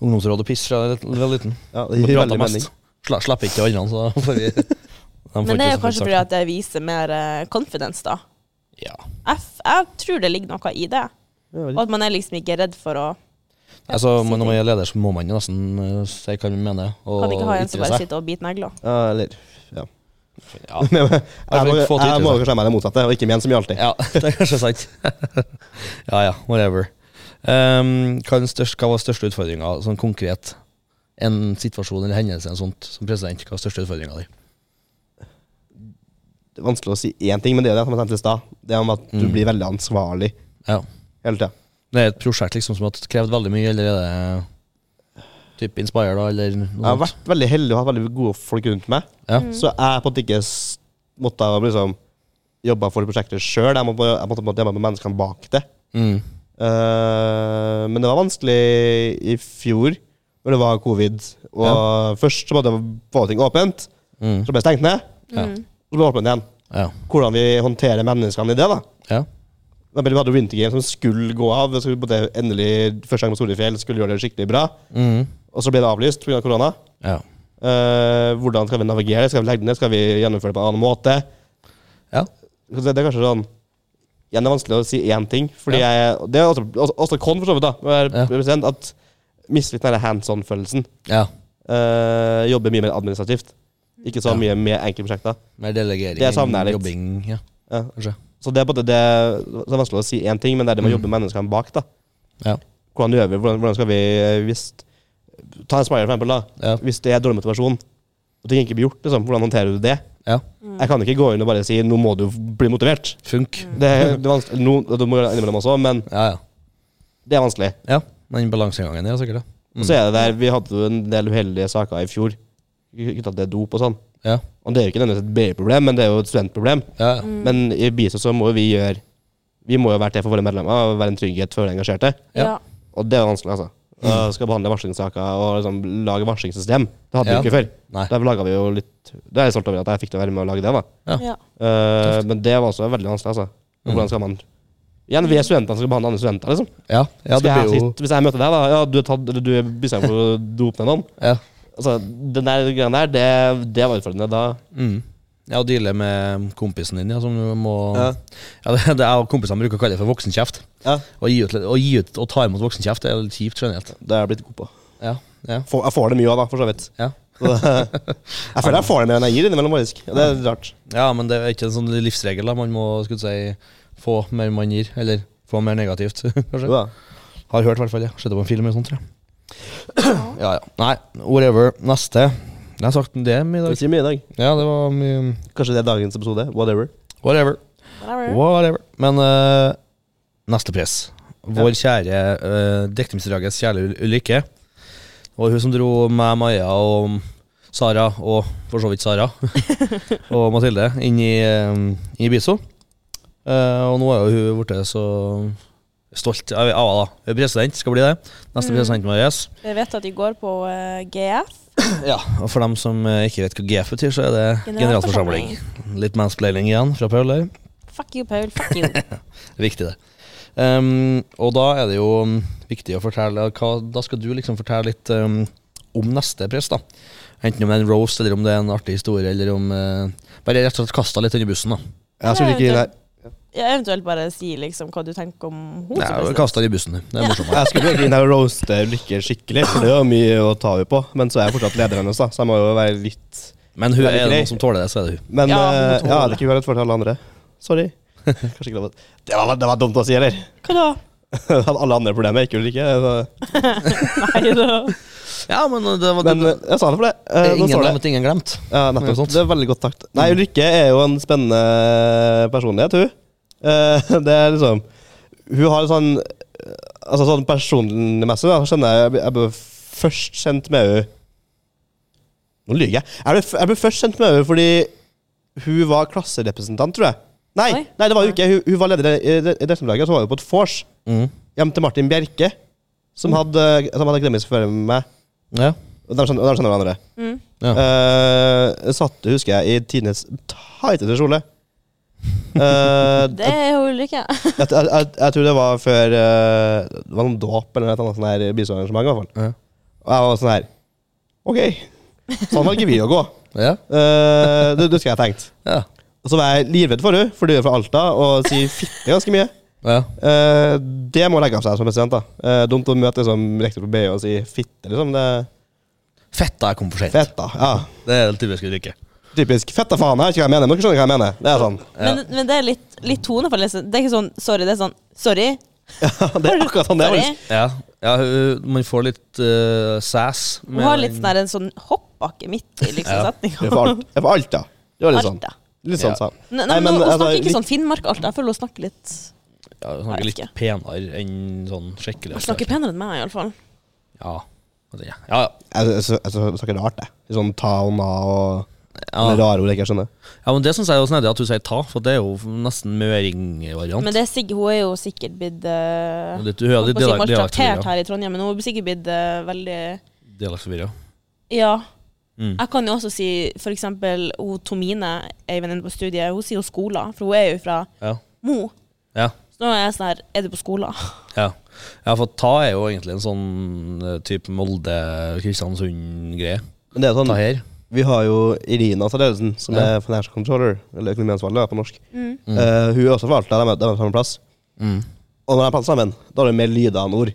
ungdomsråd og piss fra jeg var liten. ja, det gir veldig mening. mest. Sla, slipper ikke andre, så får vi de Men det er jo kanskje fordi at det viser mer eh, confidence, da. Ja. Jeg, f- jeg tror det ligger noe i det. Og at man er liksom ikke redd for å Altså, når man er leder, så må man jo nesten eh, si hva man mener. Og Kan ikke ha en som bare sitter og biter negler. Ja, eller ja. Ja. Jeg, må, jeg må kanskje ha meg det motsatte, og ikke min som jeg alltid. ja, det er kanskje sant. ja ja, whatever. Um, hva, den største, hva var største utfordringa, sånn konkret? En situasjon eller hendelse en sånt, som president, hva var største utfordringa di? Det er vanskelig å si én ting, men det er det som jeg tenkte i stad. Det er om at du Mm. blir veldig ansvarlig Ja. hele tida. Det er et prosjekt liksom som har krevd veldig mye, eller er det typ Inspire, da, eller noe Jeg har sånt? vært veldig heldig og hatt veldig gode folk rundt meg. Ja. Mm. Så jeg på en måte ikke s- måtte liksom jobbe for prosjektet sjøl. Jeg måtte, jeg måtte på en måte jobbe med menneskene bak det. Mm. Eh, men det var vanskelig i fjor, når det var covid. Og først så måtte jeg få ting åpent, Mm. så ble det stengt ned. Ja. Mm. Så ble det åpent igjen. Ja. Hvordan vi håndterer menneskene i det, da. ja. Vi hadde Winter Game som skulle gå av. Vi skulle på en endelig første gang på Storefjell skulle gjøre det skikkelig bra. Mm. Og så ble det avlyst pga. Av korona. ja. Uh, hvordan skal vi navigere? Skal vi legge det ned? Skal vi gjennomføre det på en annen måte? Ja. Så Det det er kanskje sånn Igjen det er vanskelig å si én ting. Fordi jeg, Det er også, også, også con, for så vidt, da. Ja. At mister litt den hands on-følelsen. ja. Uh, jobber mye mer administrativt. Ikke så Ja. mye med enkeltprosjekter. Mer delegering, Det savner jeg litt. jobbing, ja, Ja. kanskje. Så det er, på en det, det er vanskelig å si én ting, men det er det med å jobbe med menneskene bak. da Ja. Hvordan gjør vi Hvordan, hvordan skal vi eh, hvis, Ta en Spire, for eksempel. da Ja. Hvis det er dårlig motivasjon, og ting ikke blir gjort, liksom, hvordan håndterer du det? ja. Mm. Jeg kan ikke gå inn og bare si 'nå må du bli motivert'. Funk. Det, det er vanskelig, no, du må gjøre det innimellom også, men Ja, ja. det er vanskelig. Ja, den balansegangen, ja, sikkert. Og så er det der, Vi hadde jo en del uheldige saker i fjor knytta til dop og sånn. Ja, Og det er jo ikke nødvendigvis et BI-problem, men det er jo et studentproblem. ja. ja. Mm. Men i BISO så må vi gjøre Vi må jo være til for våre medlemmer og være en trygghet for våre engasjerte. Ja. Og det er vanskelig, altså. Og skal behandle varslingssaker og liksom lage varslingssystem. Det hadde vi ikke før. Nei. Derfor laga vi jo litt Det er jeg stolt over at jeg fikk til å være med og lage det. da. Eh, Men det var også veldig vanskelig, altså. Mm. Hvordan skal man Igjen, vi er studenter som skal behandle andre studenter, liksom. Ja, ja det jeg blir jo hvis jeg møter deg, da Ja, du er tatt Eller du er for å dope ned noen. Ja. Altså, den der greia der, det, det var utfordrende. Da Mm. Ja, å deale med kompisen din, ja, som du må Ja. Ja, det, det er kompisene bruker å kalle det for voksenkjeft. Ja. Å gi ut, å gi ut og ta imot voksenkjeft det er litt kjipt generelt. Det er jeg blitt god på. Ja, ja, Får, jeg får det mye av, da, for så vidt. ja. Så jeg føler jeg får det mer enn jeg gir innimellom, faktisk. Det er rart. ja, men det er ikke en sånn livsregel. da Man må skulle si få mer man gir, eller få mer negativt, Jo kanskje. da. Har hørt, i hvert fall. Ja. Sett det på en film eller sånt, tror jeg. Ja, ja. Nei, whatever. Neste. Jeg har sagt det i Det dag. ikke mye i dag. Ja, det var mye Kanskje det er dagens episode. Whatever. Whatever. Whatever. Whatever. Men eh, neste press. Vår kjære uh, Dekningsdragets kjære ulykke Ulrikke. Og hun som dro med Maja og Sara, og for så vidt Sara, og Mathilde, inn i, uh, i BISO. Eh, og nå er jo hun blitt så Stolt av henne, da. Hun er President, skal bli det. Neste president vår. Jeg vet at de går på uh, GF. Ja, og for dem som eh, ikke vet hva GF betyr, så er det generalforsamling. Litt mansplaining igjen fra Paul der. Fuck you, Paul. Fuck you. Viktig, det. Um, og da er det jo mm, viktig å fortelle hva, Da skal du liksom fortelle litt um, om neste press, da. Enten om det er en roast, eller om det er en artig historie, eller om uh, Bare rett og slett kasta litt under bussen, da. Jeg skulle ikke det. Ja, eventuelt bare si liksom hva du tenker om hun Ja, som president. kast deg i bussen. Det er morsomt Jeg skulle egentlig her og roaste Lykke skikkelig, for det er jo mye å ta henne på. Men så er jeg fortsatt lederen hennes, da, så jeg må jo være litt Men hun er noen som tåler det, så er det hun. Men Ja, ja, hun må ja tåle. det er ikke uærlig for alle andre. Sorry. Kanskje ikke lov å det var, det var dumt å si, eller? Hva da? Hadde alle andre problemer, ikke Ulrikke. Nei da. Ja, men det var Men det, eh, jeg sa det for det. Eh, Ingen glemt, ingen glemt. Ja, nettopp. sånt. Det er veldig godt takt. Nei, Ulrikke er jo en spennende personlighet, hun. Eh, Det er liksom Hun har sånn Altså sånn personmessig da, skjønner jeg Jeg ble først kjent med henne Nå lyver jeg. Jeg ble, jeg ble først kjent med henne fordi hun var klasserepresentant, tror jeg. Nei, Oi. nei det var hun ikke. Hun, hun var leder i i og så var hun på et vors Mm. hjem til Martin Bjerke, som hadde, som hadde akademisk før meg. Ja. Og der skjønner, skjønner hverandre. Mm. Ja. Uh, satt, husker jeg, i tidenes tighteste kjole. Eh, Det er jo ulykke. jeg, jeg, jeg, jeg tror det var før uh, Det var noen dåp eller et annet sånn. Ja. Og jeg var sånn her OK, sånn valger vi å gå. Ja. Uh, det, det skal jeg tenkt. Ja. Og så var jeg livredd for henne, for du er fra Alta og sier fitte ganske mye. ja. Uh, det må legge av seg som president. da uh, Dumt å møte liksom, rektor på BI og si fitte, liksom. Det Fetta er kom for sent. fett, da. Ja. Det er det typiske uttrykket. Typisk. fett av faen, jeg vet ikke hva jeg mener. Dere skjønner hva jeg mener. Det er sånn. Men, men det er litt, litt tonefall. liksom. Det er ikke sånn sorry, det er sånn sorry. Ja, det er akkurat sånn det er. sorry. Ja, ja hun- man får litt uh, sass. Hun har litt sånn der, en sånn hoppbakke midt i liksom Ja. Det er setninga. for alt. Det er for alt, da. Det var litt sånn. Alta. Litt sånn Ja. sånn. Nei, Nei, men, men, hun altså, snakker ikke litt- sånn Finnmark-Alta. Jeg føler hun snakker litt Ja, hun snakker litt penere enn sånn skikkelig Hun snakker penere enn meg, iallfall. Ja. Ja, ja. ja. Jeg, jeg, jeg, jeg snakker rart, jeg. Litt Sånn ta og na og ja. Med rare ord jeg ikke skjønner. ja men det syns jeg er jo snedig at hun sier ta, for det er jo nesten møringvariant. Men det er sikkert, hun er jo sikkert blitt uh, Litt, hun litt maltraktert her i Trondheim, men hun er sikkert blitt uh, veldig Dialektforvirra. Ja. Mm. Jeg kan jo også si for eksempel hun Tomine, ei venninne på studiet, hun sier jo skola, for hun er jo fra Ja. Mo. Ja. Så nå er jeg sånn her Er du på skolen? Ja. ja, for ta er jo egentlig en sånn uh, type Molde-Kristiansund-greie. Men det er Ta sånn her. Vi har jo Irina Tadeusen, som Ja. er financial controller, eller økonomiansvarlig på norsk. Mm. Eh, hun er også fra Alta, de er på samme plass. Mm. Og når de prater sammen, da er det mer lyder enn ord.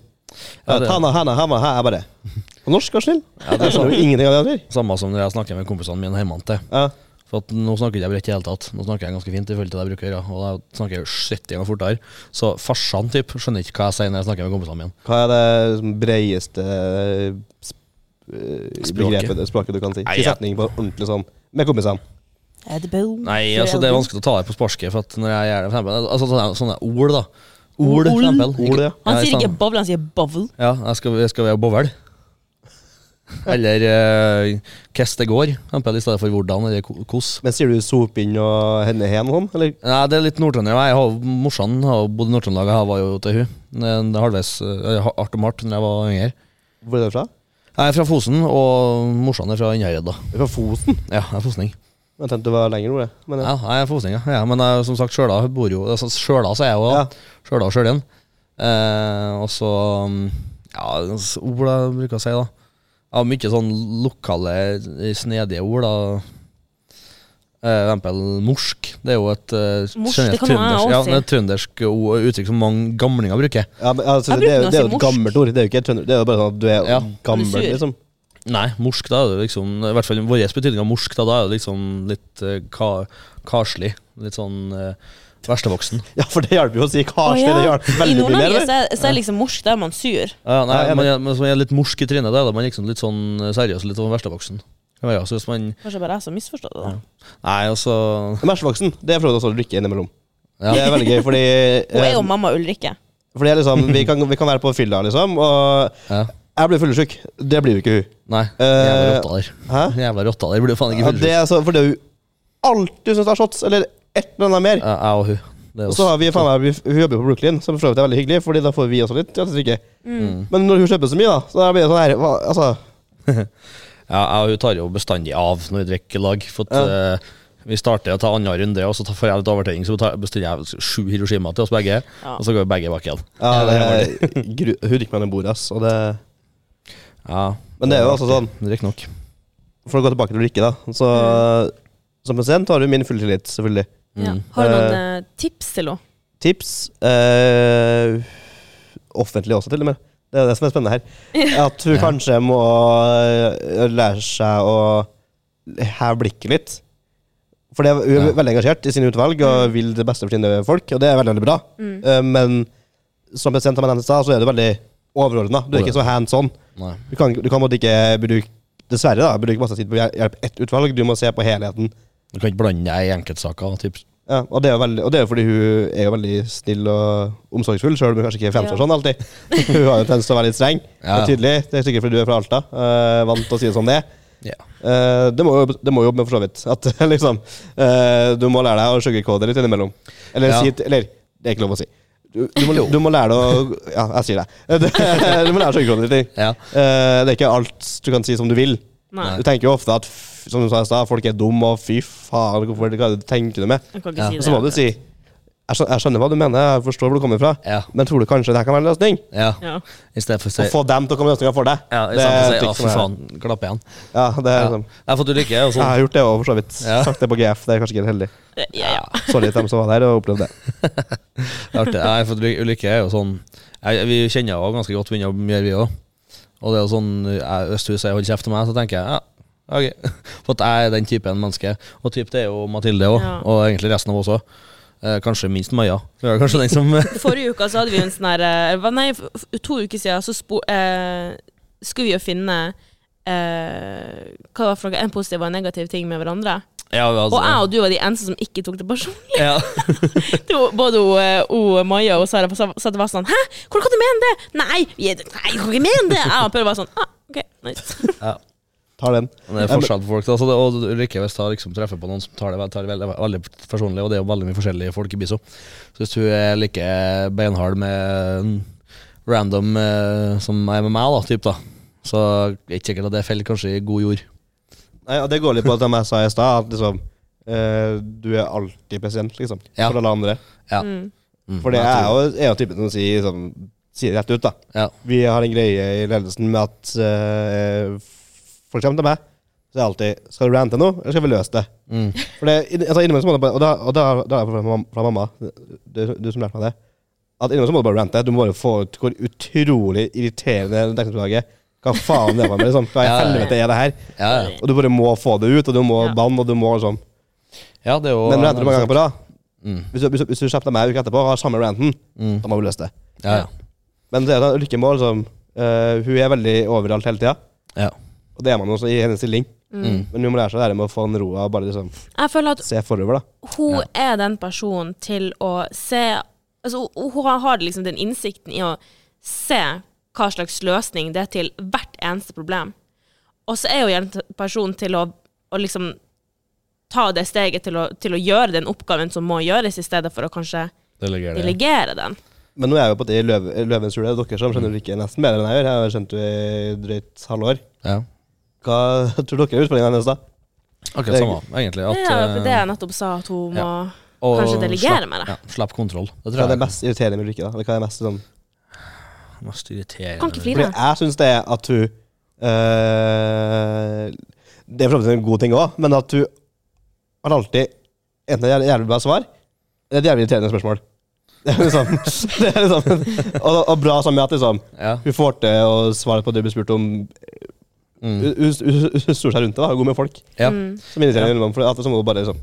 Ja, Ja, det- Tana, hana, hama, her, bare På norsk, vær snill. Ja, det er sånn. ingenting av det. Samme som når jeg snakker med kompisene mine hjemme til. Ja. For at nå snakker jeg bredt i hele tatt. Nå snakker jeg ganske fint i forhold til det jeg bruker å gjøre. Og da snakker jeg jo 70 ganger fortere. Så farsan typ, skjønner ikke hva jeg sier når jeg snakker med kompisene mine. Hva er det breieste eh, Språket. begrepet, språket du kan si? Nei, ja. setning på ordentlig sånn med kompisene. Det bo? Nei, altså det er vanskelig å ta det på sparket. For at når jeg gjør det, for eksempel, altså sånne, sånne ord, da. Ord, for eksempel. Ord, ja. Han sier ikke bowl, han sier bovel. Ja, jeg skal, jeg skal være bovel. Eller uh, hvordan det går, i stedet for hvordan eller hvordan. kos. Men sier du sop inn og henne hen og sånn, eller? Nei, det er litt Nord-Trøndelag. Jeg har- Morsan har bodd i Nord-Trøndelag, jeg var jo til hun Det er halvveis uh, art og mart når jeg var yngre. Hvor er du fra? Jeg er fra Fosen, og morsan er fra Innherred. da. Fra Fosen? Ja, jeg er fosning. Jeg tenkte du var lenger nord. Men ja. Ja, jeg er fosning, ja. ja men jeg, som sagt, Sjøla bor jo altså, Sjøla, så er jeg jo Ja. Sjøla og Sjølien. Eh, og så um, Ja, ord jeg bruker å si, da. Jeg har mye sånn lokale, snedige ord, da. Eh, eksempel morsk. Det er jo et uh, Morsk, også ja, si. det er trøndersk ord- uttrykk som mange gamlinger bruker. Ja, men, altså, det, er det er jo et gammelt ord. Det er jo ikke et trønder. Det er jo bare sånn at du er Ja. gammel, liksom. Nei, morsk, da er det liksom I hvert fall vår betydning av morsk, da, da er det liksom litt uh, ka, karslig. Litt sånn uh, verstevoksen. Ja, for det hjelper jo å si karslig. karslig. ja. Det hjelper I veldig mye mer. Nord-Norge så, så er liksom morsk, da er man sur. Ja, nei, Ja, men, man, er- men man er litt morsk i trynet, da er man liksom litt sånn seriøs, litt sånn verstevoksen. Kan ja, så hvis man Kanskje bare jeg som misforstår det, da. Nei, altså Men det er for også å drikke innimellom. ja. Det er veldig gøy, fordi Hun er eh, jo mamma Ulrikke. Fordi jeg liksom, vi, kan, vi kan være på fylla, liksom, og ja. jeg blir fyllesyk. Det blir jo ikke hun. Nei, Eh, jævla rotta der. Jævla rotta der blir jo faen ikke Ja, det er så, for det er jo alltid syns det er shots, eller et eller annet mer. Ja, Jeg og hun. Det er Og så har vi faen meg vi- Hun jobber på Brooklyn, som for så vidt er veldig hyggelig, Fordi da får vi også litt Ja, drikke. Mm. Men når hun kjøper så mye, da, så da blir det sånn her hva, Altså, Ja, jeg og hun tar jo bestandig av når vi drikker lag. For at, Ja. uh, vi starter å ta annen runde, og så får jeg litt overtenning, så tar- bestiller jeg sju Hiroshima til oss begge. Ja. Og så går vi begge bak igjen. ja, det er, gru, hun drikker med henne bordet, ass. Og det, Ja, men det er jo altså sånn Drikk nok. For å gå tilbake til å drikke, da. Så som president har du min fulle tillit, selvfølgelig. Ja. Mm. Har du noen uh, tips til henne? Tips Uh, Offentlig også, til og med. Det er det som er spennende her. At hun Ja. kanskje må eh, lære seg å heve blikket litt. For det, hun er Ja. veldig engasjert i sine utvalg og vil det beste for sine folk, og det er veldig veldig bra. Mm. Eh, men som president av Manhattan sa, så er du veldig overordna. Du er ikke så hands on. Nei. Du kan, du kan måtte ikke bruke Dessverre da, bruke masse tid på å hjel- hjelpe ett utvalg. Du må se på helheten. Du kan ikke blande deg i enkeltsaker. Typ. Ja, og, det er veldig, og det er jo fordi hun er jo veldig snill og omsorgsfull, sjøl om hun kanskje ikke fremstår Ja. sånn alltid. Hun har jo en tendens til å være litt streng Ja. og tydelig. Det er sikkert fordi du er fra Alta. Uh, vant til å si det som det er. Ja. Uh, det, må jo, det må jobbe med, for så vidt. At liksom uh, Du må lære deg å sugarcode litt innimellom. Eller Ja. si Eller, det er ikke lov å si. Du, du, må, du må lære deg å Ja, jeg sier det. Du må lære å sugarcode litt. Ja. Uh, det er ikke alt du kan si som du vil. Nei, Du tenker jo ofte at som du sa i stad, folk er dumme, og fy faen, hvorfor hva tenker du med? jeg kan ikke Ja. si det. Så må du si jeg skjønner, jeg skjønner hva du mener, jeg forstår hvor du kommer fra, Ja. men tror du kanskje det her kan være en løsning? ja. Ja. I stedet for å si Å få dem til å komme med løsninger for deg. ja, i stedet for å si ja, fy faen, klapp igjen'. Ja, det er Ja. liksom Jeg har fått ulykke, og Jeg sånn. har gjort det òg, for så vidt. Ja. Sagt det på GF, det er kanskje ikke helt heldig. Ja, ja. Sorry til dem som var der og opplevde det. Det er artig. Jeg har fått uly- ulykke er jo sånn jeg, Vi kjenner jo ganske godt venner mye, vi òg. Og det er jo sånn jeg, Hvis du sier 'hold kjeft' til meg, så tenker jeg ja, ok. For at jeg er den typen menneske. Og typ det er jo Mathilde òg, Ja. og egentlig resten av oss òg. Eh, kanskje minst Maja. Kanskje den som Forrige uke så hadde vi en sånn her eh, Nei, to uker siden så spo, eh, skulle vi jo finne eh, Hva var for noe? En positiv og en negativ ting med hverandre. ja, altså, Og jeg og du var de eneste som ikke tok det personlig. ja. Det var Både hun, eh, Maja og Sara sa sa det var sånn Hæ, hvordan kan du mene det? Nei, jeg kan ikke mene det! Jeg og Per var sånn ah, OK, nice. ja. Tar den. Men Det er forskjell på folk. Altså, det, og Ulrikke hvis jeg liksom treffer på noen som tar det, tar det veldig, veldig personlig, og det er jo veldig mye forskjellige folk i BISO. Så hvis hun er like beinhard med en random eh, som er med meg, da, typ, da så er det ikke sikkert at det faller kanskje i god jord. Nei, og Det går litt på det jeg sa i stad, at liksom eh, du er alltid president, liksom. Ja. For alle andre. Ja. Mm. Mm, For det er jo, er jo typen som sier, liksom, sier det rett ut, da. ja. Vi har en greie i ledelsen med at eh, folk kommer til meg, så er det alltid Skal du rante nå, eller skal vi løse det? Mm. For det, altså, innimellom så må du bare Og da, og da, da er det fra, fra mamma, du, du som lærte meg det, at innimellom så må du bare rante. Du må bare få ut hvor utrolig irriterende dekningsutlaget Hva faen det var med, liksom? Hva i helvete er det her? Ja, ja. Og du bare må få det ut, og du må Ja. banne, og du må liksom ja, det er jo Men ranter du mange ganger på rad Mm. Hvis du, hvis, hvis du kjefter meg en uke etterpå og har samme ranten, Mm. da må vi løse det. Ja, ja. Men det er sånn, lykkemål må liksom uh, Hun er veldig overalt hele tida, ja. Og det er man også i hennes stilling. Mm. Men hun må lære seg det her med å få den roa og bare liksom Jeg føler at se forover, da. hun Ja. er den personen til å se Altså, hun har liksom den innsikten i å se hva slags løsning det er til hvert eneste problem. Og så er hun en person personen til å, å liksom ta det steget til å, til å gjøre den oppgaven som må gjøres, i stedet for å kanskje delegere, delegere den. Men nå er jeg jo på det i løv, Løvens hule. Dere som skjønner ikke nesten bedre enn jeg gjør. Jeg har skjønt det i drøyt halvår. Ja. Hva tror dere er utfordringen hennes, da? Akkurat samme, egentlig. At, er eh, det jeg nettopp sa, at hun må og kanskje delegere det. Ja, slapp kontroll. Det Hva er det mest irriterende med Ulrikke? da? Hva er det mest sånn mest irriterende. Kan ikke flire. jeg syns det er at hun øh, Det er for en god ting òg, men at hun har alltid enten et jævlig- bra svar eller et jævlig irriterende spørsmål. Det er liksom, det er liksom og, og bra sammen med at liksom, Ja. hun får til å svare på det du blir spurt om. Mm. Hun, hun, hun, hun snur seg rundt det, da, er god med folk. ja. Mm, Som irriterer innimellom. For at så må du bare liksom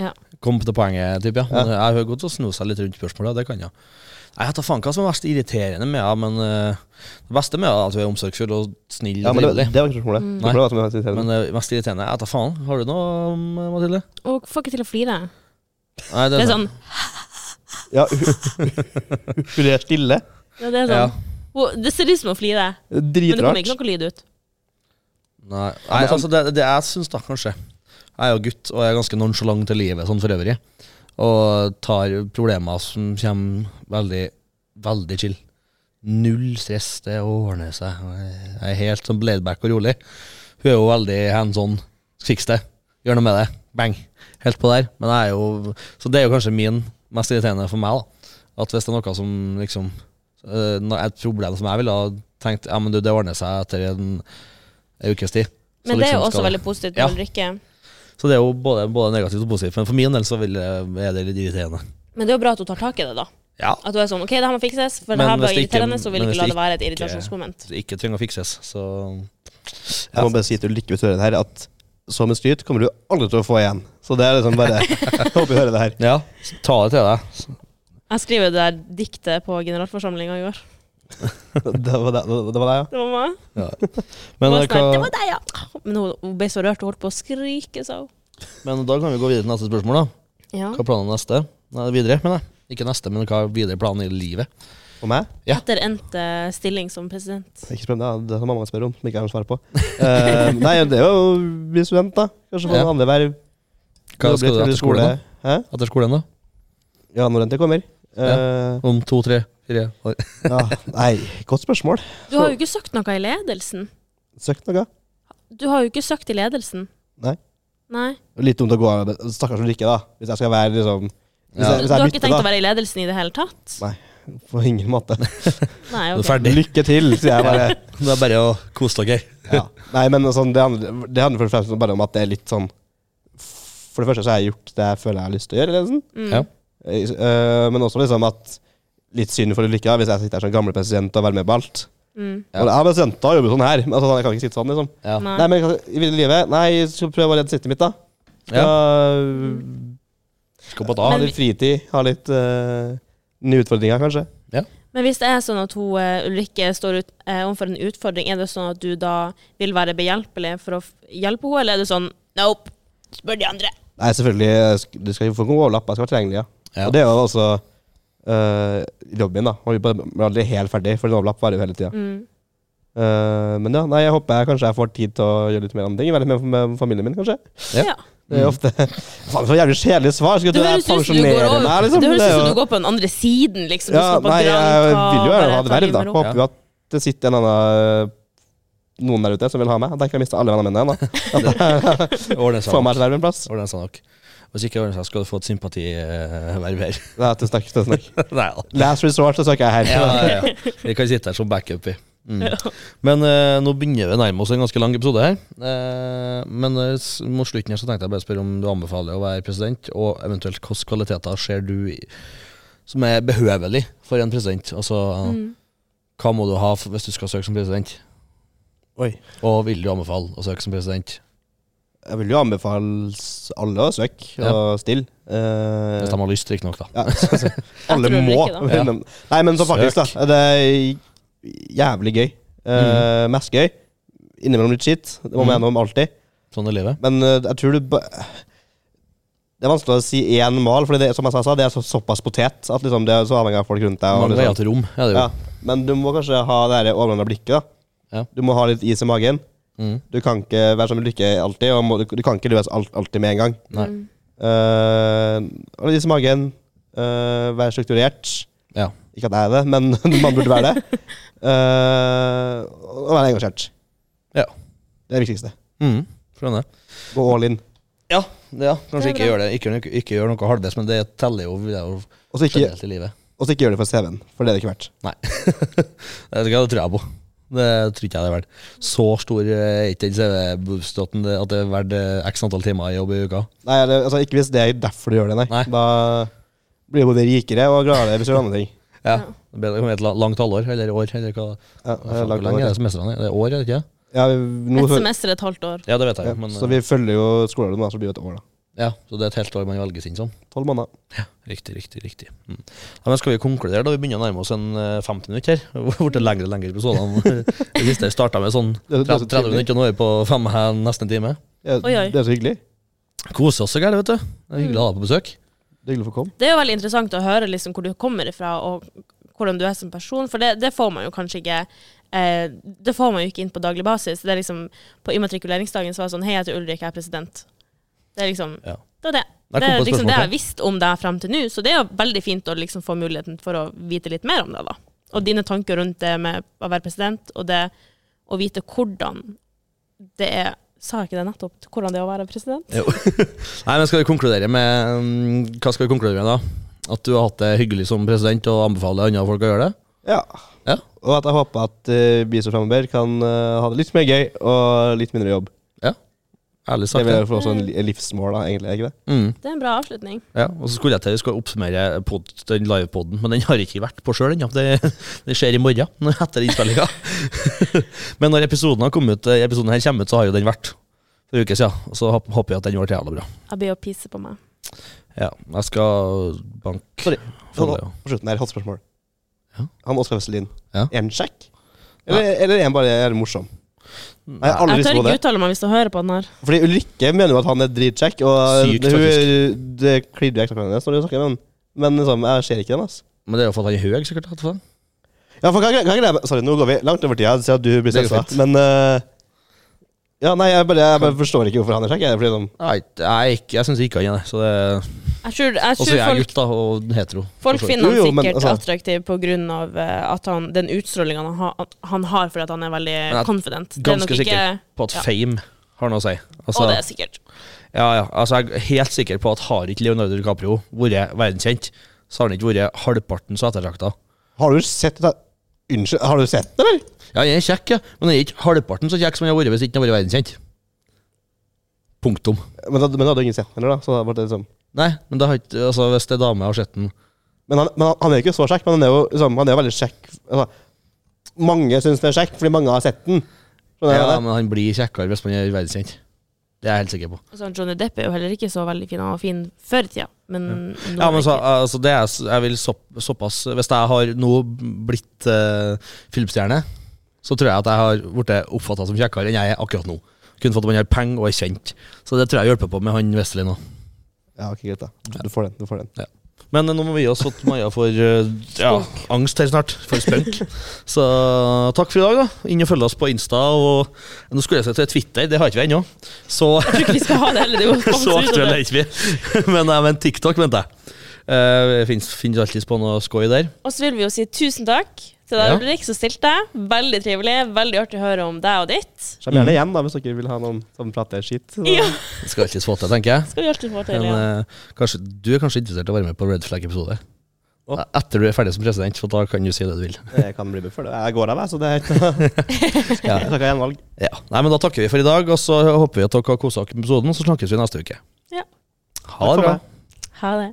ja. Kom til poenget, typ, ja. Ja. Jeg har godt å sno seg litt rundt spørsmålet, det kan jeg. Jeg vet da faen hva som er mest irriterende med henne, men uh, det beste med henne er at hun er omsorgsfull og snill Ja, men det, det var ikke spørsmålet. Mm. Som jeg var irriterende. Men det mest irriterende Jeg vet da faen. Har du noe, Mathilde? Hun får ikke til å flire. Nei, Det er sånn Ja, hun, hun er stille. Ja, det er Ja. sånn Hun- Det ser ut som å flirer, men det kommer ikke noe lyd ut. Nei, Nei altså det, det jeg syns da, kanskje Jeg er jo gutt og jeg er ganske nonchalant til livet sånn for øvrig. Og tar problemer som kommer veldig, veldig chill. Null stress, det ordner seg. Jeg er helt sånn bladeback og rolig. Hun er jo veldig hands on. Fiks det. Gjør noe med det. Bang. Helt på der. Men jeg er jo Så det er jo kanskje min mest irriterende for meg, da. At hvis det er noe som liksom eh, Et problem som jeg ville ha tenkt Ja, men du, det ordner seg etter en, en ukes tid. Så Men det er liksom jo også skal- veldig positivt Ja. med Ulrikke. Så det er jo både, både negativt og positivt. Men for min del så vil er det litt irriterende. Men det er jo bra at hun tar tak i det, da. Ja. At du er sånn OK, det her må fikses, for Men det her hvis ikke- irriterende, så vil ikke la det være et irritasjonsmoment. irritasjonsmoment. Det ikke trenger å fikses, så Jeg må bare si til Ulrikke hvis du hører det her, at så med skryt kommer du aldri til å få igjen. Så det er liksom bare håper vi hører det her. Ja, ta det til deg. Jeg skriver det der diktet på generalforsamlinga i går. Det var det, det, var det ja. Det var meg. Ja. Men, det, var eh, sånn, det var deg, ja. Men hun, hun ble så rørt og holdt på å skrike, sa hun. men da kan vi gå videre til neste spørsmål. da Ja. Hva er planen neste? Nei, videre, mener jeg. Ikke neste, men hva er videre planen i livet? Og meg? Ja. Etter endt eh, stilling som president. Ikke spør, det er det mamma spør om, som ikke jeg har svar på. uh, nei, det er jo å bli student, da. Kanskje få Ja. noen andre verv. Hva skal du etter skolen, da? Hæ? Etter skolen, da? Ja, når den tid kommer. Eh, Om to, tre, fire år? ja, nei, godt spørsmål. Du har jo ikke sagt noe i ledelsen. Søkt noe? Du har jo ikke søkt i ledelsen. Nei. Nei. Litt dumt å gå av Stakkars Ulrikke, da. Hvis jeg skal være liksom Hvis Ja. jeg, Du har ikke tenkt å være i ledelsen i det hele tatt? Nei. På ingen måte. Nei, Du er ok. ferdig. Lykke til, sier jeg bare. Det er bare å kose dere. Ja. Nei, men sånn, det, handler, det handler for det fremst bare om at det er litt sånn For det første så har jeg gjort det jeg føler jeg har lyst til å gjøre. Liksom. Mm. Ja. Eh, men også liksom at Litt synd for Ulrikke, hvis jeg sitter her som gammel president og være med på alt. Mm. Ja. Og jeg er president da, jobber sånn her. Men altså, jeg kan ikke sitte sånn, liksom. Ja. Nei. Nei, men i ville livet Nei, skal prøve å redde sittet mitt, da. Ja. Skal Skal på da. Ha litt fritid, ha litt uh, nye utfordringer, kanskje. Men hvis det er sånn at hun, uh, Ulrikke står ut, uh, overfor en utfordring, er det sånn at du da vil være behjelpelig for å f- hjelpe henne, eller er det sånn Nope, spør de andre. Nei, selvfølgelig. Du skal få en overlapp. Jeg skal være tilgjengelig, ja. Ja. Og det jo også uh, jobben min, da. Og vi blir aldri helt ferdig, for en overlapp varer jo hele tida. Mm. Uh, men ja, nei, jeg håper jeg kanskje jeg får tid til å gjøre litt mer andre ting. Være med, med familien min, kanskje. Ja. Ja. Det er ofte Faen, for jævlig kjedelig svar. Skal Det du jeg høres ut som du går, pensjonere over, meg, liksom? det høres ut som du går på den andre siden, liksom. Ja, nei, jeg vil jo gjerne ha et verv, da. Håper jo at det sitter en annen noen der ute som vil ha meg. Da kan jeg miste alle vennene mine igjen. Få meg et verv en plass. Ordner seg nok. Hvis ikke ordner seg, skal du få et sympativerver. her. er tusen takk. Tusen takk. Nei ja. Last resort, så snakker jeg her. Ja, ja, ja. Vi kan sitte her som backup, i. Mm. Men uh, nå begynner vi å nærme oss en ganske lang episode her. Uh, men uh, mot slutten her så tenkte jeg bare å spørre om du anbefaler å være president, og eventuelt hvilke kvaliteter ser du i, som er behøvelig for en president? Altså, Mm. hva må du ha hvis du skal søke som president? Oi. Og vil du anbefale å søke som president? Jeg vil jo anbefale alle å søke og stille. Eh, Hvis de har lyst, riktignok, da. ja, alle må. ikke det. Ja. Nei, men så faktisk, da. Det er jævlig gøy. Eh, Mest gøy. Innimellom litt skitt. Det må man Mhm. gjennom alltid. Sånn er livet. Men eh, jeg tror du Det er vanskelig å si én mal, for det, som jeg sa, det er så, såpass potet at liksom, det er så avhengig av folk rundt deg. og liksom- veier til rom, er jo. ja. Men du må kanskje ha det overordna blikket. da Ja. Du må ha litt is i magen. Mm. Du kan ikke være som Lykke alltid, og må, du, du kan ikke løse alt alltid med en gang. Nei. Mm. Uh, og magen. Uh, være strukturert. Ja. Ikke at jeg er det, men man burde være det. Uh, og være engasjert. Ja. Det er det viktigste. Mm. Skjønner. Gå all in. Ja, det, ja. kanskje Det ikke gjør det Ikke, ikke, ikke gjør noe halvveis, men det teller jo, det jo Og så ikke, i livet. og så ikke gjør det for CV-en, for det er det ikke verdt. Nei. det, det tror jeg på. Det tror ikke jeg det er verdt. Så stor er ikke den CV-boosten at det er verdt eh, x antall timer i jobb i uka. Nei, det, altså, Ikke hvis det er derfor du gjør det, nei. Nei. Da blir du både rikere og gladere hvis du gjør andre ting. Ja. Det blir det et langt halvår, eller år, eller hva. Ja, Hvor langt lenge over. er det semestrene? Det er år, er det ikke? ja, nå, Et semester er et halvt år. Ja, det vet jeg ja, men så vi følger jo skolen nå, så blir det et år, da. Ja, så det er et helt år man velges inn som. Tolv måneder. Ja, Riktig, riktig, riktig. Mm. Ja, men skal vi konkludere, da? Vi begynner å nærme oss en eh, 50 minutter her. Det har blitt lengre og lengre episoder. Det siste starta med sånn Det, det, er så 30, 30 minutter, og nå er vi på fem her nesten en time. Ja, det er så hyggelig. Kose oss så gærent, vet du. Det er hyggelig å ha deg på besøk. Det er å få komme. Det er jo veldig interessant å høre liksom hvor du kommer ifra, og hvordan du er som person, for det, det får man jo kanskje ikke eh, Det får man jo ikke inn på daglig basis. Det er liksom På immatrikuleringsdagen så var det sånn Hei, jeg heter Ulrik, jeg er president. Det er liksom Ja. Det var det. Det er liksom det jeg har visst om deg frem til nå, så det er jo veldig fint å liksom få muligheten for å vite litt mer om det. da. Og dine tanker rundt det med å være president, og det å vite hvordan det er Sa jeg ikke det nettopp? Hvordan det er å være president? Jo. Nei, men skal vi konkludere med mm, Hva skal vi konkludere med, da? At du har hatt det hyggelig som president og anbefaler andre folk å gjøre det? Ja. Ja. Og at jeg håper at uh, vi som framover kan eh, ha det litt mer gøy og litt mindre jobb. Ærlig Det sagt. er vil for oss en livsmål, da, egentlig. ikke det? Mm. Det er en bra avslutning. Ja, og så skulle jeg til å oppsummere pod, den livepoden, men den har jeg ikke vært på sjøl ennå. Det, det skjer i morgen, etter innspillinga. men når episoden har kommet ut, eh, episoden her kommer ut, så har jo den vært for en uke siden. Og så håper jeg at den ble jævla bra. Jeg blir å pisse på meg. Ja, jeg skal banke Sorry. for På, det, ja. på slutten her, hatt spørsmål. Ja. Han Oskar Vesselin, Ja. er han kjekk? Eller, eller er han bare er morsom? Jeg har aldri Jeg tør ikke uttale meg hvis du hører på den her. Fordi Ulrikke mener jo at han er dritkjekk, og Sykt, det, hun, det klirrer i hennes når hun snakker med han. Men liksom, jeg ser ikke den. altså. Men det er jo for at han er høy, sikkert. Ja, for hva, hva, hva, jeg Sorry, nå går vi langt over tida, ser at du blir stressa. Men eh, Ja, nei, jeg bare, jeg bare forstår ikke hvorfor han er kjekk. jeg, Fordi sånn, Nei, jeg, jeg syns ikke han er det. Så det Jeg tror, jeg Og så tror er jeg folk, gutt, da, og hetero. folk finner han Jo, jo, men sikkert altså- attraktiv på grunn av eh, at han, den utstrålinga han, har- han har fordi at han er veldig jeg er confident. Det er nok ganske ikke sikker på at ja. fame har noe å si. Altså, Og det er sikkert. ja, ja, altså, jeg er helt sikker på at har ikke Leonardo DiCaprio vært verdenskjent, så har han ikke vært halvparten så ettertrakta. har du sett det? Unnskyld, har du sett det, eller? Ja, han er kjekk, ja, men jeg er ikke halvparten så kjekk som han har vært hvis ikke han har vært verdenskjent. Punktum. Men, da- men da hadde ingen sett den heller, da. Så det det liksom Nei, men det har ikke, altså, hvis det er dame har sett den Men han, men han, han er jo ikke så kjekk, men han er jo, liksom, han er jo veldig kjekk. Altså, mange syns det er kjekk fordi mange har sett den. Skjønner Ja, jeg det? men han blir kjekkere hvis man er verdenskjent. Det er jeg helt sikker på. Altså, Johnny Depp er jo heller ikke så veldig fin. Han var fin før i tida, men nå Ja, men så, altså, det er, jeg vil så, såpass Hvis jeg har nå blitt uh, filmstjerne, så tror jeg at jeg har blitt oppfatta som kjekkere enn jeg er akkurat nå. Kun for at man har penger og er kjent. Så det tror jeg hjelper på med han Wesley nå. Ja, ok, greit da. Du får den. du får den. Men eh, nå må vi gi oss at Maja får eh, ja, angst her snart, for spunk. Så takk for i dag, da. Inn og følg oss på Insta. Og nå skulle jeg si til Twitter, det har ikke vi ennå. Så, Jeg tror ikke vi skal ha det heller. Det er så aktuelle er ikke vi. Men, nei, men TikTok, venter jeg. Uh, finnes, finnes alltid på noe skoj der. Og så vil vi jo si tusen takk til deg, Ja. Ulrik, som stilte. Veldig trivelig. Veldig artig å høre om deg og ditt. Kom gjerne igjen da, hvis dere vil ha noen som prater skitt. Ja, Det skal alltid få til, tenker jeg. skal vi alltid få til. Men, Ja. eh, kanskje, du er kanskje interessert i å være med på Red Flag-episode? Oh. Etter du er ferdig som president, for da kan du si det du vil. Jeg kan bli med for det. Jeg går av, jeg, så det er ikke Ja. Jeg gjenvalg. Ja. Nei, men Da takker vi for i dag, og så håper vi at dere har kosa dere med episoden. Så snakkes vi neste uke. Ja. Ha det bra. Ha det.